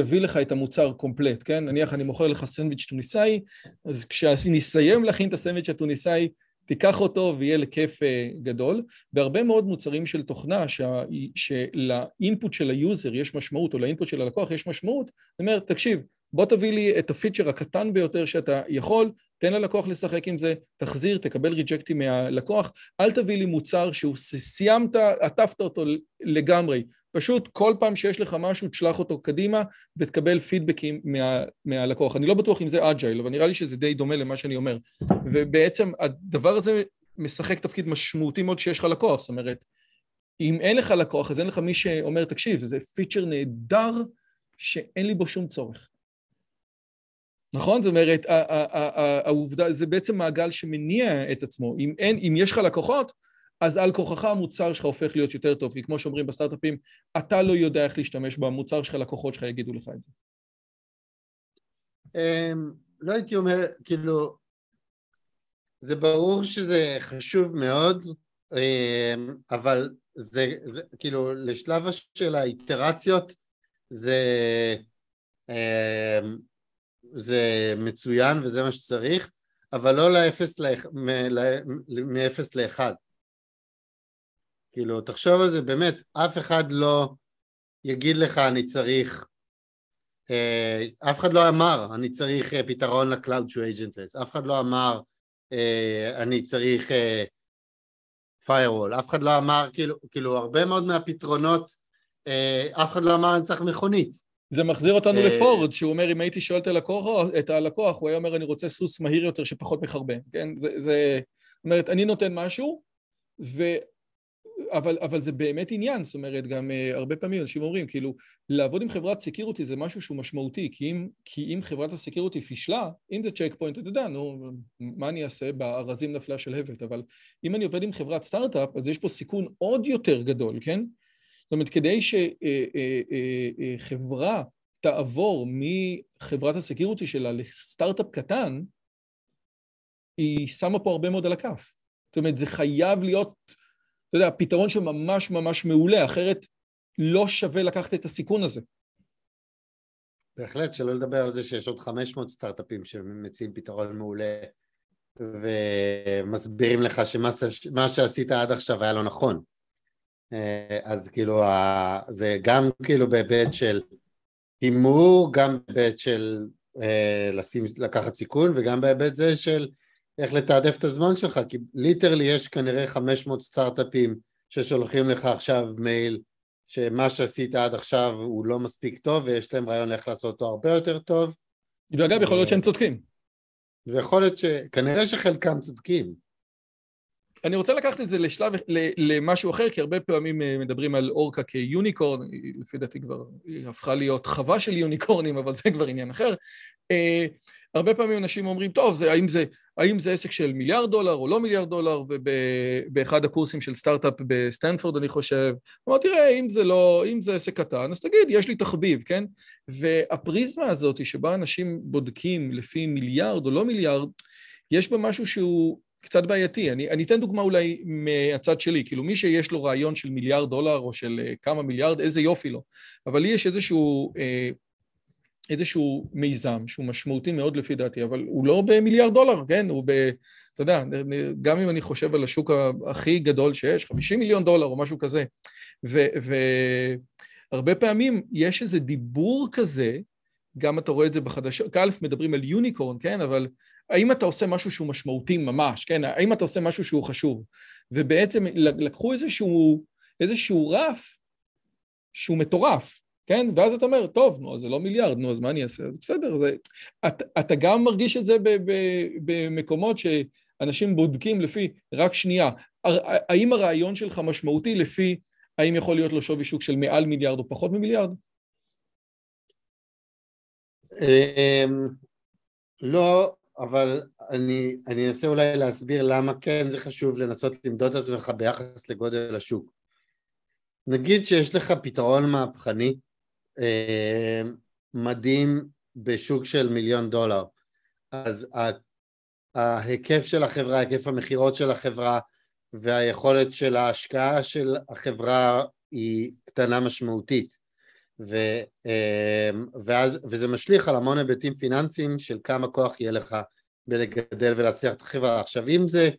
Speaker 1: אביא לך את המוצר complete, כן? נניח אני מוכר לך סנדוויץ' טוניסאי, אז כשאני אסיים להכין את הסנדוויץ' הטוניסאי, תיקח אותו ויהיה לך כיף אה, גדול. בהרבה מאוד מוצרים של תוכנה שה, של input של ה user יש משמעות, או ל input של הלקוח יש משמעות, אני אומר, תקשיב, בוא תביא לי את ה feature הקטן ביותר שאתה יכול, תן ללקוח לשחק עם זה, תחזיר, תקבל rejectים מהלקוח, אל תביא לי מוצר שהוא סיימת, עטפת אותו לגמרי. פשוט כל פעם שיש לך משהו, תשלח אותו קדימה ותקבל feedbackים מה, מהלקוח. אני לא בטוח אם זה Agile, אבל נראה לי שזה די דומה למה שאני אומר. ובעצם הדבר הזה משחק תפקיד משמעותי מאוד שיש לך לקוח. זאת אומרת, אם אין לך לקוח, אז אין לך מי שאומר, תקשיב, זה feature נהדר שאין לי בו שום צורך. נכון? זאת אומרת, העובדה, זה בעצם מעגל שמניע את עצמו. אם, אין, אם יש לך לקוחות, אז על כוחך המוצר שלך הופך להיות יותר טוב, כי כמו שאומרים בסטארט-אפים, אתה לא יודע איך להשתמש במוצר שלך, לקוחות שלך יגידו לך את זה.
Speaker 2: אמ, לא הייתי אומר, כאילו, זה ברור שזה חשוב מאוד, אמ, אבל זה, זה כאילו, לשלב של האיטרציות, זה... אמ, זה מצוין וזה מה שצריך, אבל לא מ-0 ל-1. כאילו, תחשוב על זה, באמת, אף אחד לא יגיד לך אני צריך, אה, אף אחד לא אמר אני צריך אה, פתרון ל-Cloud שהוא agentless, אף אחד לא אמר אה, אני צריך firewall, אף אחד לא אמר, כאילו, כאילו הרבה מאוד מהפתרונות, אף אחד לא אמר אני צריך מכונית,
Speaker 1: זה מחזיר אותנו לפורד, שהוא אומר, אם הייתי שואל את הלקוח, את הלקוח, הוא היה אומר, אני רוצה סוס מהיר יותר שפחות מחרבן, כן? זה, זה... זאת אומרת, אני נותן משהו, ו... אבל, אבל זה באמת עניין, זאת אומרת, גם uh, הרבה פעמים אנשים אומרים, כאילו, לעבוד עם חברת סקיורטי זה משהו שהוא משמעותי, כי אם, כי אם חברת הסקיורטי פישלה, אם זה צ'ק פוינט, אתה יודע, נו, מה אני אעשה בארזים נפלה של הבט, אבל אם אני עובד עם חברת סטארט-אפ, אז יש פה סיכון עוד יותר גדול, כן? זאת אומרת, כדי שחברה תעבור מחברת הסקיורטי שלה לסטארט-אפ קטן, היא שמה פה הרבה מאוד על הכף. זאת אומרת, זה חייב להיות, אתה יודע, פתרון שממש ממש מעולה, אחרת לא שווה לקחת את הסיכון הזה.
Speaker 2: בהחלט, שלא לדבר על זה שיש עוד 500 סטארט-אפים שמציעים פתרון מעולה ומסבירים לך שמה שעשית עד עכשיו היה לא נכון. אה, אז כאילו זה גם כאילו בהיבט של הימור, גם בהיבט של אה, לשים, לקחת סיכון וגם בהיבט זה של איך לתעדף את הזמן שלך, כי ליטרלי יש כנראה 500 סטארט-אפים ששולחים לך עכשיו מייל שמה שעשית עד עכשיו הוא לא מספיק טוב ויש להם רעיון איך לעשות אותו הרבה יותר טוב.
Speaker 1: ואגב, יכול להיות שהם צודקים.
Speaker 2: ויכול להיות ש... כנראה שחלקם צודקים.
Speaker 1: אני רוצה לקחת את זה לשלב, למשהו אחר, כי הרבה פעמים אה, מדברים על אורקה כ unicorn, לפי דעתי כבר היא הפכה להיות חווה של unicornים, אבל זה כבר עניין אחר. אה, הרבה פעמים אנשים אומרים, טוב, זה, האם, זה, האם זה עסק של מיליארד דולר או לא מיליארד דולר, ובאחד הקורסים של סטארט-אפ בסטנפורד, אני חושב, אמרתי, תראה, אם זה לא, אם זה עסק קטן, אז תגיד, יש לי תחביב, כן? והפריזמה הזאת שבה אנשים בודקים לפי מיליארד או לא מיליארד, יש בה משהו שהוא קצת בעייתי. אני, אני אתן דוגמה אולי מהצד שלי, כאילו מי שיש לו רעיון של מיליארד דולר או של uh, כמה מיליארד, איזה יופי לו. אבל לי יש איזשהו, uh, איזשהו מיזם שהוא משמעותי מאוד לפי דעתי, אבל הוא לא במיליארד דולר, כן? הוא ב... אתה יודע, גם אם אני חושב על השוק הכי גדול שיש, 50 מיליון דולר או משהו כזה, והרבה פעמים יש איזה דיבור כזה, גם אתה רואה את זה בחדשות, כאלף מדברים על יוניקורן, כן? אבל האם אתה עושה משהו שהוא משמעותי ממש, כן? האם אתה עושה משהו שהוא חשוב? ובעצם לקחו איזשהו, איזשהו רף שהוא מטורף, כן? ואז אתה אומר, טוב, נו, אז זה לא מיליארד, נו, אז מה אני אעשה? אז בסדר, זה... את, אתה גם מרגיש את זה ב, ב, במקומות שאנשים בודקים לפי, רק שנייה, האם הרעיון שלך משמעותי לפי האם יכול להיות לו שווי שוק של מעל מיליארד או פחות ממיליארד?
Speaker 2: אמ, לא, אבל אני, אני אנסה אולי להסביר למה כן זה חשוב לנסות למדוד את עצמך ביחס לגודל השוק. נגיד שיש לך פתרון מהפכני אה, מדהים בשוק של מיליון דולר, אז ההיקף של החברה, היקף המכירות של החברה והיכולת של ההשקעה של החברה היא קטנה משמעותית ו, אמ, ואז, וזה משליך על המון היבטים פיננסיים של כמה כוח יהיה לך בלגדל ולהצליח את החברה. עכשיו אם זה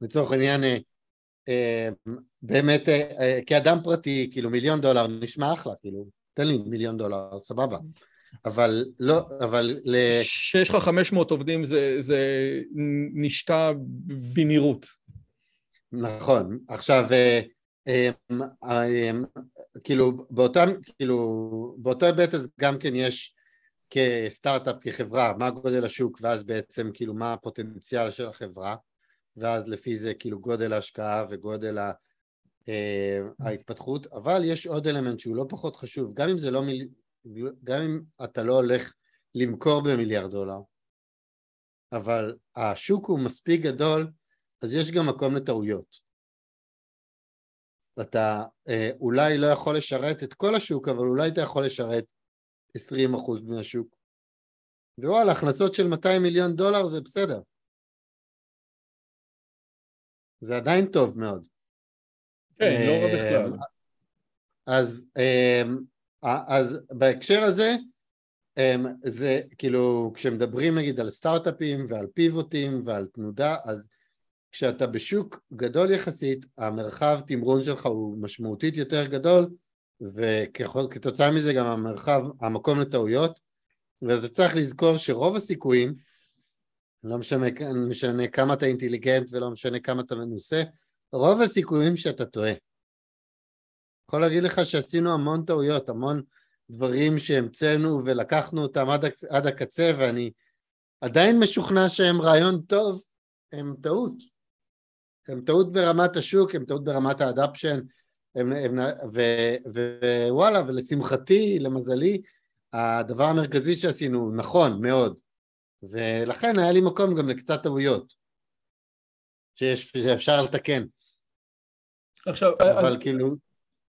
Speaker 2: לצורך העניין אה, באמת אה, אה, כאדם פרטי כאילו מיליון דולר נשמע אחלה כאילו תן לי מיליון דולר סבבה. אבל לא אבל ל...
Speaker 1: שיש לך 500 עובדים זה, זה נשתה בנראות
Speaker 2: נכון. עכשיו אמ, אמ, כאילו באותם, כאילו באותו היבט אז גם כן יש כסטארט-אפ, כחברה, מה גודל השוק ואז בעצם כאילו מה הפוטנציאל של החברה ואז לפי זה כאילו גודל ההשקעה וגודל אה, ההתפתחות, אבל יש עוד אלמנט שהוא לא פחות חשוב, גם אם זה לא מיל... גם אם אתה לא הולך למכור במיליארד דולר, אבל השוק הוא מספיק גדול, אז יש גם מקום לטעויות. אתה אה, אולי לא יכול לשרת את כל השוק, אבל אולי אתה יכול לשרת 20% מהשוק. ווואלה, הכנסות של 200 מיליון דולר זה בסדר. זה עדיין טוב מאוד.
Speaker 1: כן, לא. אה,
Speaker 2: אז, אה, אז בהקשר הזה, אה, זה כאילו, כשמדברים נגיד על סטארט-אפים ועל פיבוטים ועל תנודה, אז כשאתה בשוק גדול יחסית, המרחב תמרון שלך הוא משמעותית יותר גדול, וכתוצאה מזה גם המרחב, המקום לטעויות, ואתה צריך לזכור שרוב הסיכויים, לא משנה, משנה כמה אתה אינטליגנט ולא משנה כמה אתה מנוסה, רוב הסיכויים שאתה טועה. יכול להגיד לך שעשינו המון טעויות, המון דברים שהמצאנו ולקחנו אותם עד, עד הקצה, ואני עדיין משוכנע שהם רעיון טוב, הם טעות. הם טעות ברמת השוק, הם טעות ברמת האדפשן, הם, הם, ו, ווואלה, ולשמחתי, למזלי, הדבר המרכזי שעשינו נכון מאוד, ולכן היה לי מקום גם לקצת טעויות, שאפשר לתקן.
Speaker 1: עכשיו,
Speaker 2: אבל אז, כאילו...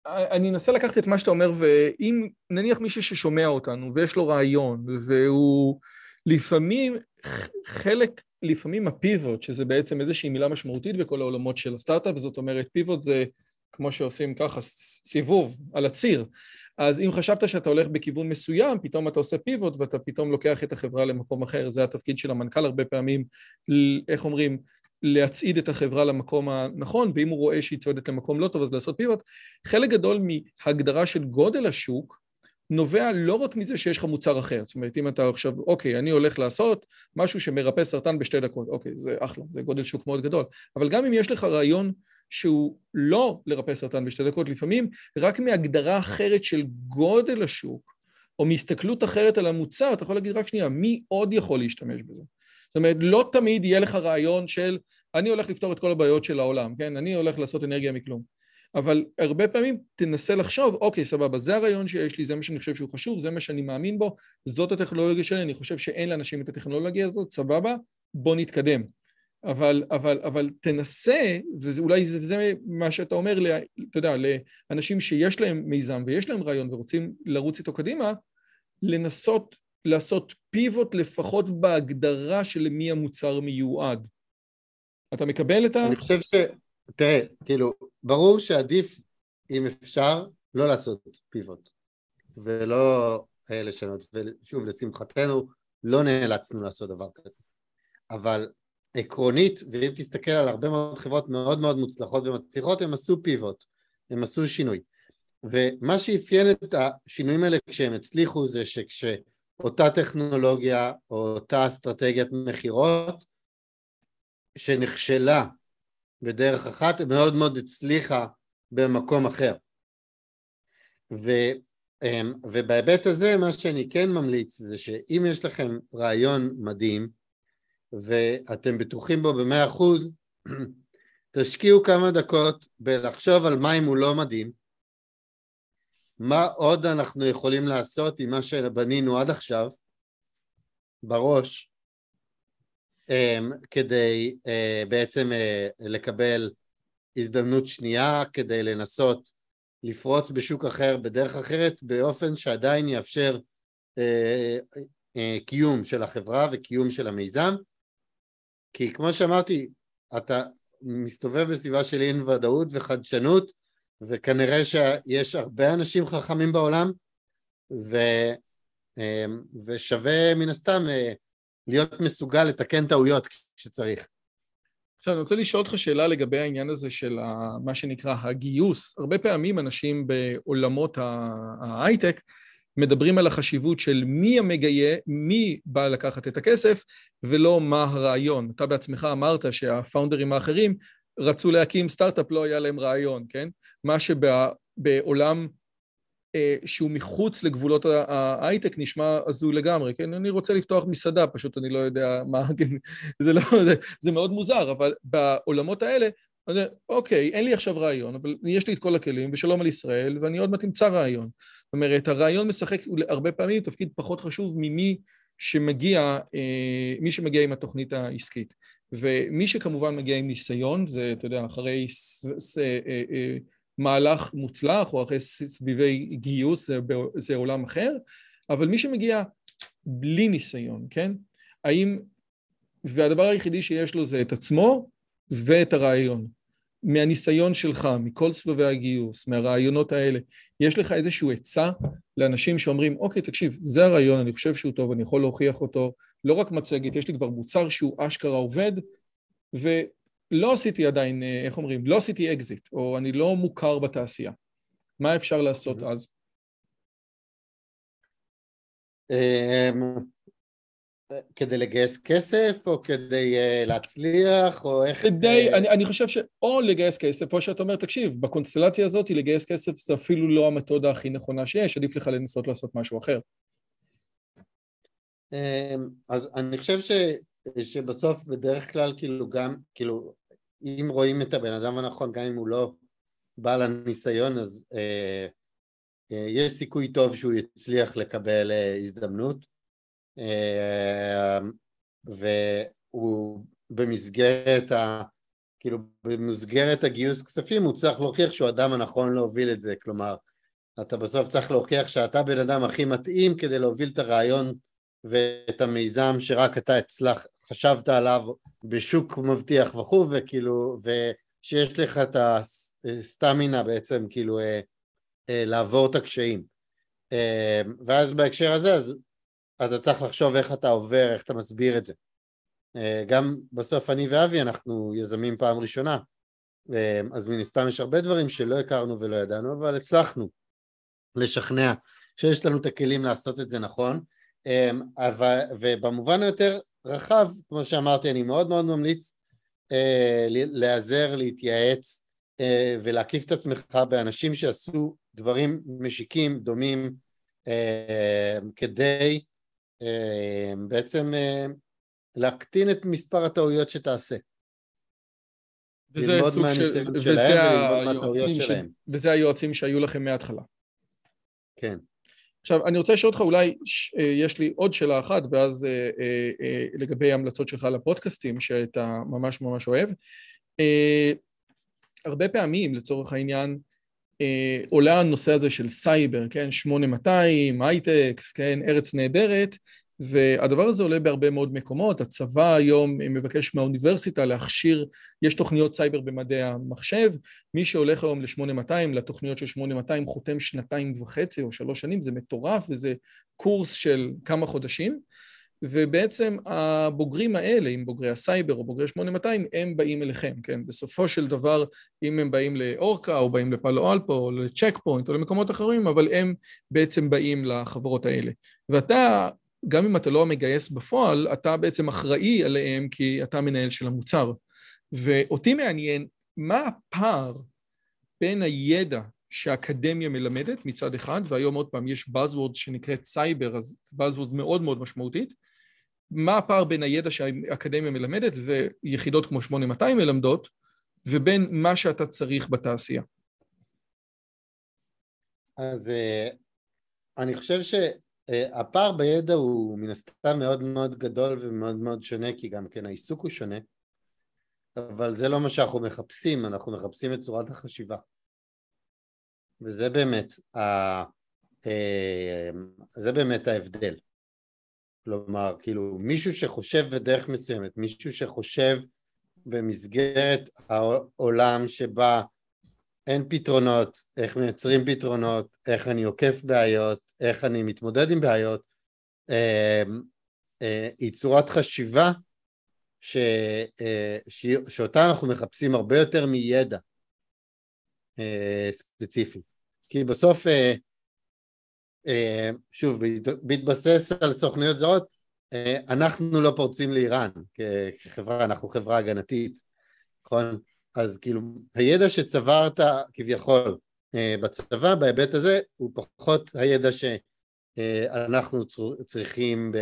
Speaker 1: אני אנסה לקחת את מה שאתה אומר, ואם נניח מישהו ששומע אותנו ויש לו רעיון, והוא לפעמים חלק, לפעמים הפיבוט, שזה בעצם איזושהי מילה משמעותית בכל העולמות של הסטארט-אפ, זאת אומרת, פיבוט זה כמו שעושים ככה, סיבוב על הציר. אז אם חשבת שאתה הולך בכיוון מסוים, פתאום אתה עושה פיבוט ואתה פתאום לוקח את החברה למקום אחר. זה התפקיד של המנכ"ל הרבה פעמים, איך אומרים, להצעיד את החברה למקום הנכון, ואם הוא רואה שהיא צועדת למקום לא טוב, אז לעשות פיבוט. חלק גדול מהגדרה של גודל השוק נובע לא רק מזה שיש לך מוצר אחר. זאת אומרת, אם אתה עכשיו, אוקיי, אני הולך לעשות משהו שמרפא סרטן בשתי דקות, אוקיי, זה אחלה, זה גודל שוק מאוד גדול. אבל גם אם יש לך רעיון שהוא לא לרפא סרטן בשתי דקות, לפעמים רק מהגדרה אחרת של גודל השוק, או מהסתכלות אחרת על המוצר, אתה יכול להגיד רק שנייה, מי עוד יכול להשתמש בזה? זאת אומרת, לא תמיד יהיה לך רעיון של אני הולך לפתור את כל הבעיות של העולם, כן? אני הולך לעשות אנרגיה מכלום. אבל הרבה פעמים תנסה לחשוב, אוקיי, סבבה, זה הרעיון שיש לי, זה מה שאני חושב שהוא חשוב, זה מה שאני מאמין בו, זאת הטכנולוגיה שלי, אני חושב שאין לאנשים את הטכנולוגיה הזאת, סבבה, בוא נתקדם. אבל, אבל, אבל תנסה, ואולי זה, זה מה שאתה אומר, אתה יודע, לאנשים שיש להם מיזם ויש להם רעיון ורוצים לרוץ איתו קדימה, לנסות לעשות פיבוט לפחות בהגדרה של למי המוצר מיועד. אתה מקבל את ה...
Speaker 2: אני חושב ש... תראה, כאילו, ברור שעדיף, אם אפשר, לא לעשות פיבוט, ולא אה, לשנות, ושוב, לשמחתנו, לא נאלצנו לעשות דבר כזה. אבל עקרונית, ואם תסתכל על הרבה מאוד חברות מאוד מאוד מוצלחות ומצליחות, הם עשו פיבוט, הם עשו שינוי. ומה שאפיין את השינויים האלה כשהם הצליחו זה שכשאותה טכנולוגיה או אותה אסטרטגיית מכירות שנכשלה בדרך אחת, מאוד מאוד הצליחה במקום אחר. ו, אמ, ובהיבט הזה מה שאני כן ממליץ זה שאם יש לכם רעיון מדהים ואתם בטוחים בו במאה אחוז, תשקיעו כמה דקות בלחשוב על מה אם הוא לא מדהים, מה עוד אנחנו יכולים לעשות עם מה שבנינו עד עכשיו בראש כדי אה, בעצם אה, לקבל הזדמנות שנייה, כדי לנסות לפרוץ בשוק אחר בדרך אחרת באופן שעדיין יאפשר אה, קיום של החברה וקיום של המיזם. כי כמו שאמרתי, אתה מסתובב בסביבה של אי ודאות וחדשנות וכנראה שיש הרבה אנשים חכמים בעולם ו, ושווה מן הסתם להיות מסוגל לתקן טעויות כשצריך.
Speaker 1: עכשיו אני רוצה לשאול אותך שאלה לגבי העניין הזה של מה שנקרא הגיוס. הרבה פעמים אנשים בעולמות ההייטק מדברים על החשיבות של מי המגייה, מי בא לקחת את הכסף, ולא מה הרעיון. אתה בעצמך אמרת שהפאונדרים האחרים רצו להקים סטארט-אפ, לא היה להם רעיון, כן? מה שבעולם שהוא מחוץ לגבולות ההייטק נשמע הזוי לגמרי, כן? אני רוצה לפתוח מסעדה, פשוט אני לא יודע מה, כן? זה, לא, זה, זה מאוד מוזר, אבל בעולמות האלה, אני, אוקיי, אין לי עכשיו רעיון, אבל יש לי את כל הכלים, ושלום על ישראל, ואני עוד מעט אמצא רעיון. זאת אומרת, הרעיון משחק הרבה פעמים תפקיד פחות חשוב ממי שמגיע, אה, מי שמגיע עם התוכנית העסקית. ומי שכמובן מגיע עם ניסיון, זה, אתה יודע, אחרי ס, ס, אה, אה, מהלך מוצלח, או אחרי סביבי גיוס, זה, זה עולם אחר, אבל מי שמגיע בלי ניסיון, כן? האם... והדבר היחידי שיש לו זה את עצמו ואת הרעיון. מהניסיון שלך, מכל סבבי הגיוס, מהרעיונות האלה, יש לך איזשהו עצה לאנשים שאומרים, אוקיי, תקשיב, זה הרעיון, אני חושב שהוא טוב, אני יכול להוכיח אותו, לא רק מצגת, יש לי כבר מוצר שהוא אשכרה עובד, ולא עשיתי עדיין, אה, איך אומרים, לא עשיתי אקזיט, או אני לא מוכר בתעשייה. מה אפשר לעשות אז?
Speaker 2: אמ, כדי לגייס כסף, או כדי uh, להצליח, או איך...
Speaker 1: כדי, uh... אני, אני חושב שאו לגייס כסף, או שאתה אומר, תקשיב, בקונסטלציה הזאת לגייס כסף זה אפילו לא המתודה הכי נכונה שיש, עדיף לך לנסות לעשות משהו אחר.
Speaker 2: אמ, אז אני חושב ש, שבסוף בדרך כלל כאילו גם, כאילו, אם רואים את הבן אדם הנכון, גם אם הוא לא בעל הניסיון, אז uh, uh, יש סיכוי טוב שהוא יצליח לקבל uh, הזדמנות. אה, והוא במסגרת כאילו במסגרת הגיוס כספים הוא צריך להוכיח שהוא האדם הנכון להוביל את זה, כלומר אתה בסוף צריך להוכיח שאתה בן אדם הכי מתאים כדי להוביל את הרעיון ואת המיזם שרק אתה הצלח, חשבת עליו בשוק מבטיח וכו' וכאילו, ושיש לך את הסטמינה בעצם כאילו אה, אה, לעבור את הקשיים. אה, ואז בהקשר הזה אז אתה צריך לחשוב איך אתה עובר, איך אתה מסביר את זה. גם בסוף אני ואבי אנחנו יזמים פעם ראשונה, אז מן הסתם יש הרבה דברים שלא הכרנו ולא ידענו, אבל הצלחנו לשכנע שיש לנו את הכלים לעשות את זה נכון, ובמובן היותר רחב, כמו שאמרתי, אני מאוד מאוד ממליץ להיעזר, להתייעץ ולהקיף את עצמך באנשים שעשו דברים משיקים, דומים, כדי בעצם להקטין את מספר הטעויות שתעשה.
Speaker 1: וזה סוג של... וזה היועצים, ש... וזה היועצים שהיו לכם מההתחלה.
Speaker 2: כן.
Speaker 1: עכשיו, אני רוצה לשאול אותך, אולי אה, יש לי עוד שאלה אחת, ואז אה, אה, לגבי המלצות שלך לפודקאסטים, שאתה ממש ממש אוהב. הרבה פעמים, לצורך העניין, עולה הנושא הזה של סייבר, כן? 8200, הייטק, כן? ארץ נהדרת, והדבר הזה עולה בהרבה מאוד מקומות, הצבא היום מבקש מהאוניברסיטה להכשיר, יש תוכניות סייבר במדעי המחשב, מי שהולך היום ל-8200, לתוכניות של 8200, חותם שנתיים וחצי או שלוש שנים, זה מטורף וזה קורס של כמה חודשים, ובעצם הבוגרים האלה, אם בוגרי הסייבר או בוגרי 8200, הם באים אליכם, כן? בסופו של דבר, אם הם באים לאורקה או באים לפאלו אלטו או לצ'ק פוינט או למקומות אחרים, אבל הם בעצם באים לחברות האלה. ואתה גם אם אתה לא המגייס בפועל, אתה בעצם אחראי עליהם כי אתה מנהל של המוצר. ואותי מעניין, מה הפער בין הידע שהאקדמיה מלמדת מצד אחד, והיום עוד פעם יש Buzzword שנקראת סייבר, אז Buzzword מאוד מאוד משמעותית, מה הפער בין הידע שהאקדמיה מלמדת ויחידות כמו 8200 מלמדות, ובין מה שאתה צריך בתעשייה?
Speaker 2: אז אה, אני חושב ש... הפער בידע הוא מן הסתם מאוד מאוד גדול ומאוד מאוד שונה כי גם כן העיסוק הוא שונה. אבל זה לא מה שאנחנו מחפשים, אנחנו מחפשים את צורת החשיבה. וזה באמת, ה... אה, זה באמת ההבדל. כלומר, כאילו מישהו שחושב בדרך מסוימת, מישהו שחושב במסגרת העולם שבה אין פתרונות, איך מייצרים פתרונות, איך אני עוקף בעיות, איך אני מתמודד עם בעיות, אמ, אה, היא צורת חשיבה ש, אה, ש, שאותה אנחנו מחפשים הרבה יותר מידע אה, ספציפי. כי בסוף, שוב, בהתבסס על סוכנויות זרות, אנחנו לא פורצים לאיראן כחברה, אנחנו חברה הגנתית, נכון? אז כאילו הידע שצברת כביכול אה, בצבא בהיבט הזה הוא פחות הידע שאנחנו צריכים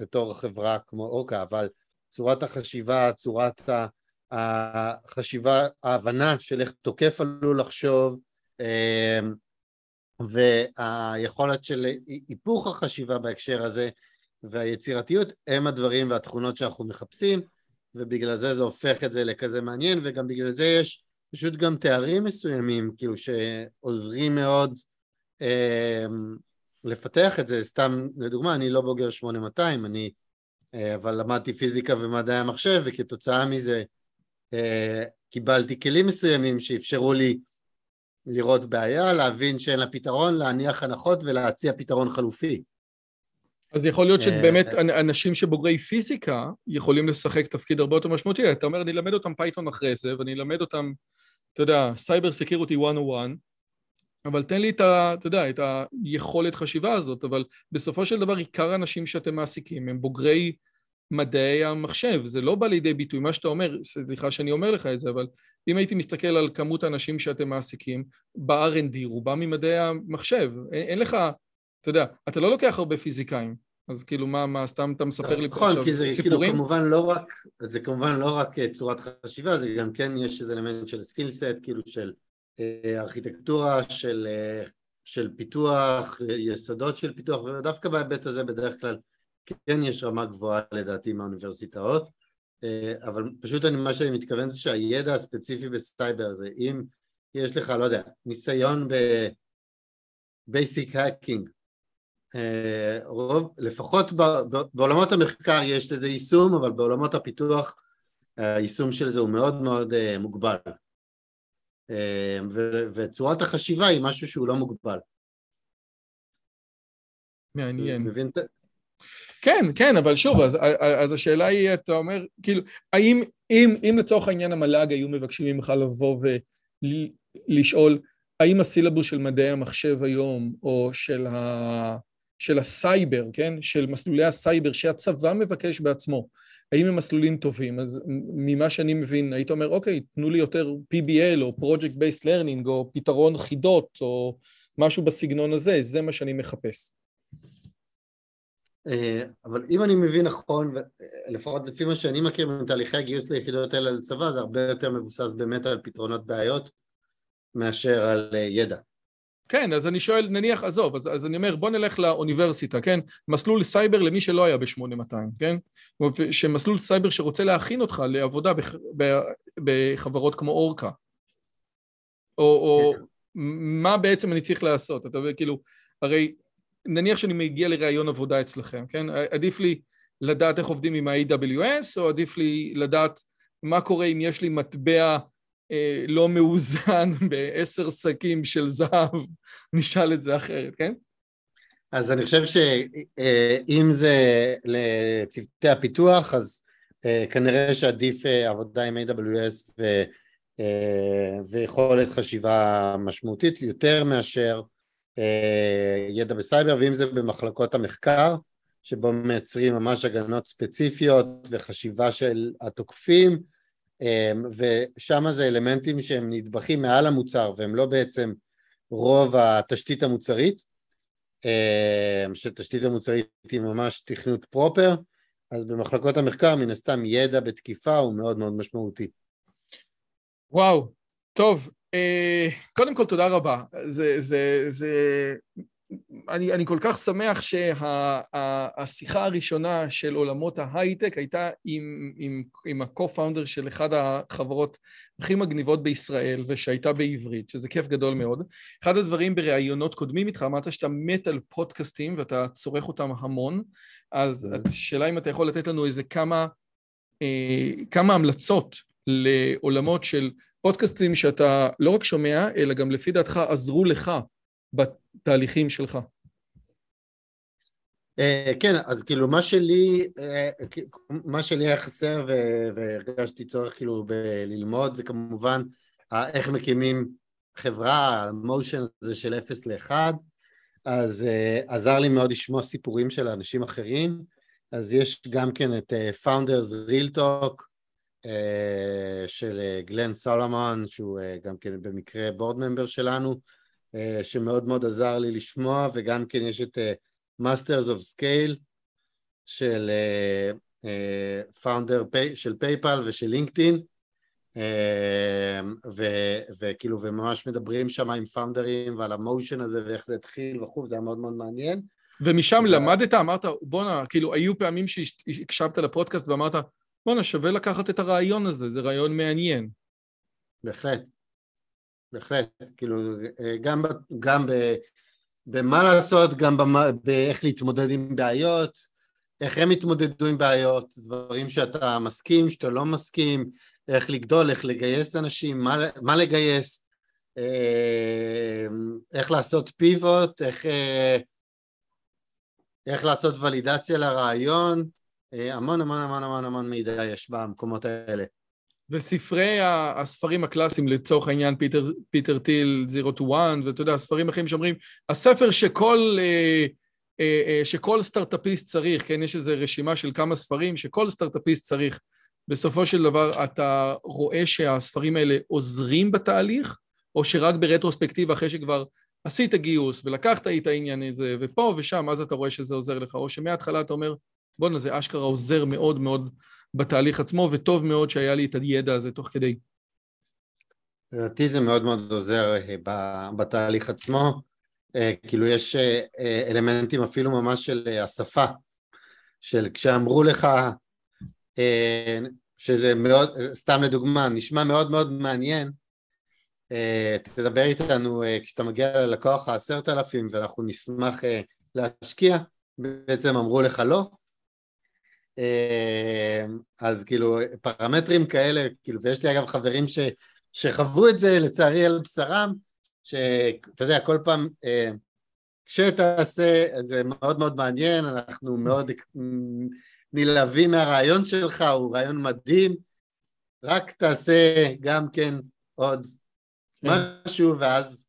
Speaker 2: בתור חברה כמו אורקה, אבל צורת החשיבה, צורת החשיבה, ההבנה של איך תוקף עלול לחשוב אה, והיכולת של היפוך החשיבה בהקשר הזה והיצירתיות הם הדברים והתכונות שאנחנו מחפשים ובגלל זה זה הופך את זה לכזה מעניין, וגם בגלל זה יש פשוט גם תארים מסוימים, כאילו שעוזרים מאוד אה, לפתח את זה, סתם לדוגמה, אני לא בוגר 8200, אני אה, אבל למדתי פיזיקה ומדעי המחשב, וכתוצאה מזה אה, קיבלתי כלים מסוימים שאפשרו לי לראות בעיה, להבין שאין לה פתרון, להניח הנחות ולהציע פתרון חלופי.
Speaker 1: אז יכול להיות שבאמת אה, אנשים שבוגרי פיזיקה יכולים לשחק תפקיד הרבה יותר משמעותי. אתה אומר, אני אלמד אותם פייתון אחרי זה, ואני אלמד אותם, אתה יודע, סייבר סקיורטי 101, אבל תן לי את ה... אתה יודע, את היכולת חשיבה הזאת, אבל בסופו של דבר עיקר האנשים שאתם מעסיקים הם בוגרי מדעי המחשב, זה לא בא לידי ביטוי. מה שאתה אומר, סליחה שאני אומר לך את זה, אבל אם הייתי מסתכל על כמות האנשים שאתם מעסיקים, ב-R&D רובם ממדעי המחשב. אין, אין לך, אתה יודע, אתה לא לוקח הרבה פיזיקאים. אז כאילו מה, מה סתם אתה מספר לי
Speaker 2: פה עכשיו סיפורים? נכון, כי זה כאילו כמובן לא רק, זה כמובן לא רק אה, צורת חשיבה, זה גם כן יש איזה אלמנט של skill set, כאילו של אה, ארכיטקטורה, של, אה, של פיתוח, יסודות של פיתוח, ודווקא בהיבט הזה בדרך כלל כן יש רמה גבוהה לדעתי מהאוניברסיטאות, אבל פשוט אני, מה שאני מתכוון זה שהידע הספציפי בסייבר זה אם יש לך, לא יודע, ניסיון ב basic hacking, רוב, לפחות בעולמות המחקר יש לזה יישום, אבל בעולמות הפיתוח היישום של זה הוא מאוד מאוד מוגבל. וצורת החשיבה היא משהו שהוא לא מוגבל.
Speaker 1: מעניין. מבין? כן, כן, אבל שוב, אז, אז השאלה היא, אתה אומר, כאילו, האם, אם, אם לצורך העניין המל"ג היו מבקשים ממך לבוא ולשאול, האם הסילבוס של מדעי המחשב היום, או של, ה, של הסייבר, כן, של מסלולי הסייבר שהצבא מבקש בעצמו, האם הם מסלולים טובים? אז ממה שאני מבין, היית אומר, אוקיי, תנו לי יותר PBL או Project Based Learning או פתרון חידות או משהו בסגנון הזה, זה מה שאני מחפש.
Speaker 2: אה, אבל אם אני מבין נכון, לפחות לפי מה שאני מכיר מתהליכי הגיוס ליחידות האלה לצבא, זה הרבה יותר מבוסס באמת על פתרונות בעיות מאשר על אה, ידע.
Speaker 1: כן, אז אני שואל, נניח, עזוב, אז, אז אני אומר, בוא נלך לאוניברסיטה, כן? מסלול סייבר למי שלא היה ב-8200, כן? שמסלול סייבר שרוצה להכין אותך לעבודה בח, ב, בחברות כמו אורקה. או, או כן. מה בעצם אני צריך לעשות? אתה יודע, כאילו, הרי נניח שאני מגיע לראיון עבודה אצלכם, כן? עדיף לי לדעת איך עובדים עם ה-AWS, או עדיף לי לדעת מה קורה אם יש לי מטבע לא מאוזן בעשר שקים של זהב, נשאל את זה אחרת, כן?
Speaker 2: אז אני חושב שאם זה לצוותי הפיתוח, אז אה, כנראה שעדיף אה, עבודה עם AWS ו, ויכולת חשיבה משמעותית יותר מאשר ידע בסייבר, ואם זה במחלקות המחקר, שבו מייצרים ממש הגנות ספציפיות וחשיבה של התוקפים, ושם זה אלמנטים שהם נדבכים מעל המוצר והם לא בעצם רוב התשתית המוצרית, אמ, שתשתית המוצרית היא ממש תכנות פרופר, אז במחלקות המחקר מן הסתם ידע בתקיפה הוא מאוד מאוד משמעותי.
Speaker 1: וואו, טוב, אה, קודם כל תודה רבה. זה, זה, זה אני, אני כל כך שמח שהשיחה שה, הראשונה של עולמות ההייטק הייתה עם, עם, עם ה-co-founder של אחד החברות הכי מגניבות בישראל ושהייתה בעברית, שזה כיף גדול מאוד. אחד הדברים בראיונות קודמים איתך, אמרת שאתה מת על פודקאסטים ואתה צורך אותם המון, אז השאלה אם אתה יכול לתת לנו איזה כמה, אה, כמה המלצות לעולמות של פודקאסטים שאתה לא רק שומע, אלא גם לפי דעתך עזרו לך בתהליכים שלך.
Speaker 2: אה, כן, אז כאילו מה שלי, אה, מה שלי היה חסר והרגשתי צורך כאילו ללמוד זה כמובן איך מקימים חברה, המושן הזה של 0 ל-1, אז אה, עזר לי מאוד לשמוע סיפורים של אנשים אחרים, אז יש גם כן את Founders Real Talk של גלן סולומון, שהוא גם כן במקרה board member שלנו, שמאוד מאוד עזר לי לשמוע, וגם כן יש את Masters of Scale של founder uh, של פייפל ושל לינקדאין וכאילו וממש מדברים שם עם founderים ועל ה motion הזה ואיך זה התחיל וכו', זה היה מאוד מאוד מעניין.
Speaker 1: ומשם. למדת, אמרת בואנה, כאילו היו פעמים שהקשבת לפודקאסט ואמרת בואנה שווה לקחת את הרעיון הזה, זה רעיון מעניין.
Speaker 2: בהחלט, בהחלט, כאילו גם, גם ב... במה לעשות, גם במה, באיך להתמודד עם בעיות, איך הם התמודדו עם בעיות, דברים שאתה מסכים, שאתה לא מסכים, איך לגדול, איך לגייס אנשים, מה, מה לגייס, אה, איך לעשות פיבוט, איך, אה, איך לעשות ולידציה לרעיון, אה, המון המון המון המון המון מידע יש במקומות האלה.
Speaker 1: וספרי הספרים הקלאסיים לצורך העניין, פיטר, פיטר טיל, Zero to One, ואתה יודע, ספרים אחרים שאומרים, הספר שכל, אה, אה, אה, שכל סטארט-אפיסט צריך, כן, יש איזו רשימה של כמה ספרים שכל סטארט-אפיסט צריך. בסופו של דבר אתה רואה שהספרים האלה עוזרים בתהליך, או שרק ברטרוספקטיבה, אחרי שכבר עשית גיוס ולקחת את העניין הזה, ופה ושם, אז אתה רואה שזה עוזר לך, או שמההתחלה אתה אומר, בואנה, זה אשכרה עוזר מאוד מאוד בתהליך עצמו, וטוב מאוד שהיה לי את הידע הזה תוך כדי.
Speaker 2: לדעתי זה מאוד מאוד עוזר אה, בתהליך עצמו, אה, כאילו יש אה, אלמנטים אפילו ממש של השפה, של כשאמרו לך שזה מאוד, סתם לדוגמה, נשמע מאוד מאוד מעניין, תדבר איתנו כשאתה מגיע ללקוח העשרת אלפים ואנחנו נשמח להשקיע, בעצם אמרו לך לא, אז כאילו פרמטרים כאלה, כאילו, ויש לי אגב חברים ש, שחוו את זה לצערי על בשרם, שאתה יודע, כל פעם כשתעשה, זה מאוד מאוד מעניין, אנחנו מאוד נלהבים מהרעיון שלך, הוא רעיון מדהים, רק תעשה גם כן עוד כן. משהו ואז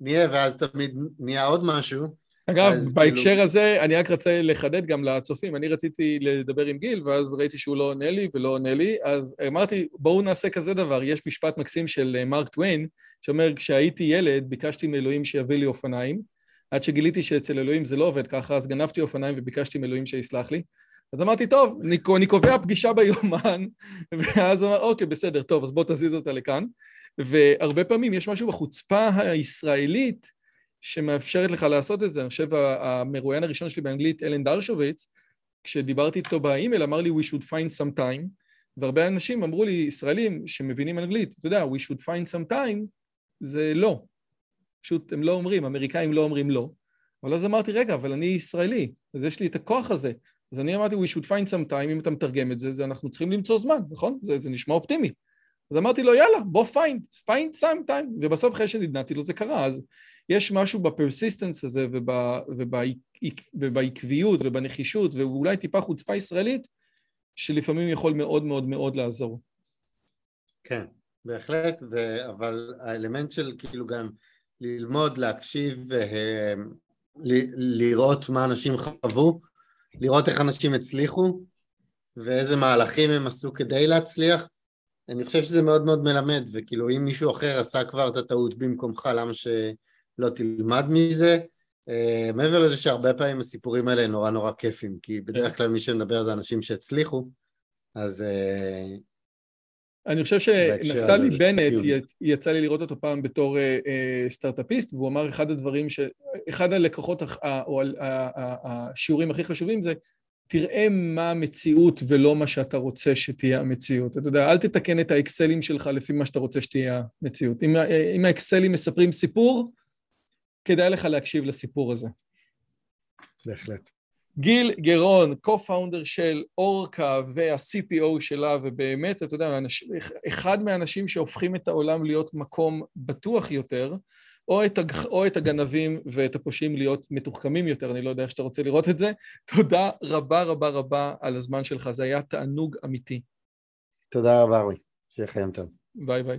Speaker 2: נהיה, ואז תמיד נהיה עוד משהו.
Speaker 1: אגב, בהקשר כאילו... הזה, אני רק רוצה לחדד גם לצופים, אני רציתי לדבר עם גיל, ואז ראיתי שהוא לא עונה לי ולא עונה לי, אז אמרתי, בואו נעשה כזה דבר, יש משפט מקסים של אה, מרק טוויין, שאומר, כשהייתי ילד, ביקשתי מאלוהים שיביא לי אופניים, עד שגיליתי שאצל אלוהים זה לא עובד ככה, אז גנבתי אופניים וביקשתי מאלוהים שיסלח לי. אז אמרתי, טוב, אני, אני קובע פגישה ביומן, ואז אמר, אוקיי, בסדר, טוב, אז בוא תזיז אותה לכאן. והרבה פעמים יש משהו בחוצפה הישראלית שמאפשרת לך לעשות את זה. אני חושב, המרואיין הראשון שלי באנגלית, אלן דרשוביץ, כשדיברתי איתו באימייל, אמר לי, we should find some time, והרבה אנשים אמרו לי, ישראלים שמבינים אנגלית, אתה יודע, we should find some time, זה לא. פשוט הם לא אומרים, אמריקאים לא אומרים לא. אבל אז אמרתי, רגע, אבל אני ישראלי, אז יש לי את הכוח הזה. אז אני אמרתי, we should find some time, אם אתה מתרגם את זה, זה אנחנו צריכים למצוא זמן, נכון? זה, זה נשמע אופטימי. אז אמרתי לו, יאללה, בוא find, find some time, ובסוף אחרי שנדנדתי לו זה קרה, אז יש משהו בפרסיסטנס הזה ובע, ובע, ובעקביות ובנחישות ואולי טיפה חוצפה ישראלית, שלפעמים יכול מאוד מאוד מאוד לעזור.
Speaker 2: כן, בהחלט, ו... אבל האלמנט של כאילו גם ללמוד, להקשיב, אה, לראות מה אנשים חוו, לראות איך אנשים הצליחו ואיזה מהלכים הם עשו כדי להצליח. אני חושב שזה מאוד מאוד מלמד, וכאילו אם מישהו אחר עשה כבר את הטעות במקומך, למה שלא תלמד מזה? Uh, מעבר לזה שהרבה פעמים הסיפורים האלה נורא נורא כיפים, כי בדרך כלל מי שמדבר זה אנשים שהצליחו, אז uh,
Speaker 1: אני חושב שנפתלי בנט, יצא לי לראות אותו פעם בתור אה, אה, סטארט-אפיסט, והוא אמר אחד הדברים, ש... אחד הלקוחות או השיעורים הכי חשובים זה, תראה מה המציאות ולא מה שאתה רוצה שתהיה המציאות. אתה יודע, אל תתקן את האקסלים שלך לפי מה שאתה רוצה שתהיה המציאות. אם, אם האקסלים מספרים סיפור, כדאי לך להקשיב לסיפור הזה.
Speaker 2: בהחלט.
Speaker 1: גיל גרון, co-founder של אורקה וה-CPO שלה, ובאמת, אתה יודע, אחד מהאנשים שהופכים את העולם להיות מקום בטוח יותר, או את, הג... או את הגנבים ואת הפושעים להיות מתוחכמים יותר, אני לא יודע איך שאתה רוצה לראות את זה. תודה רבה רבה רבה על הזמן שלך, זה היה תענוג אמיתי.
Speaker 2: תודה רבה, רועי. שיהיה חיים טוב.
Speaker 1: ביי ביי.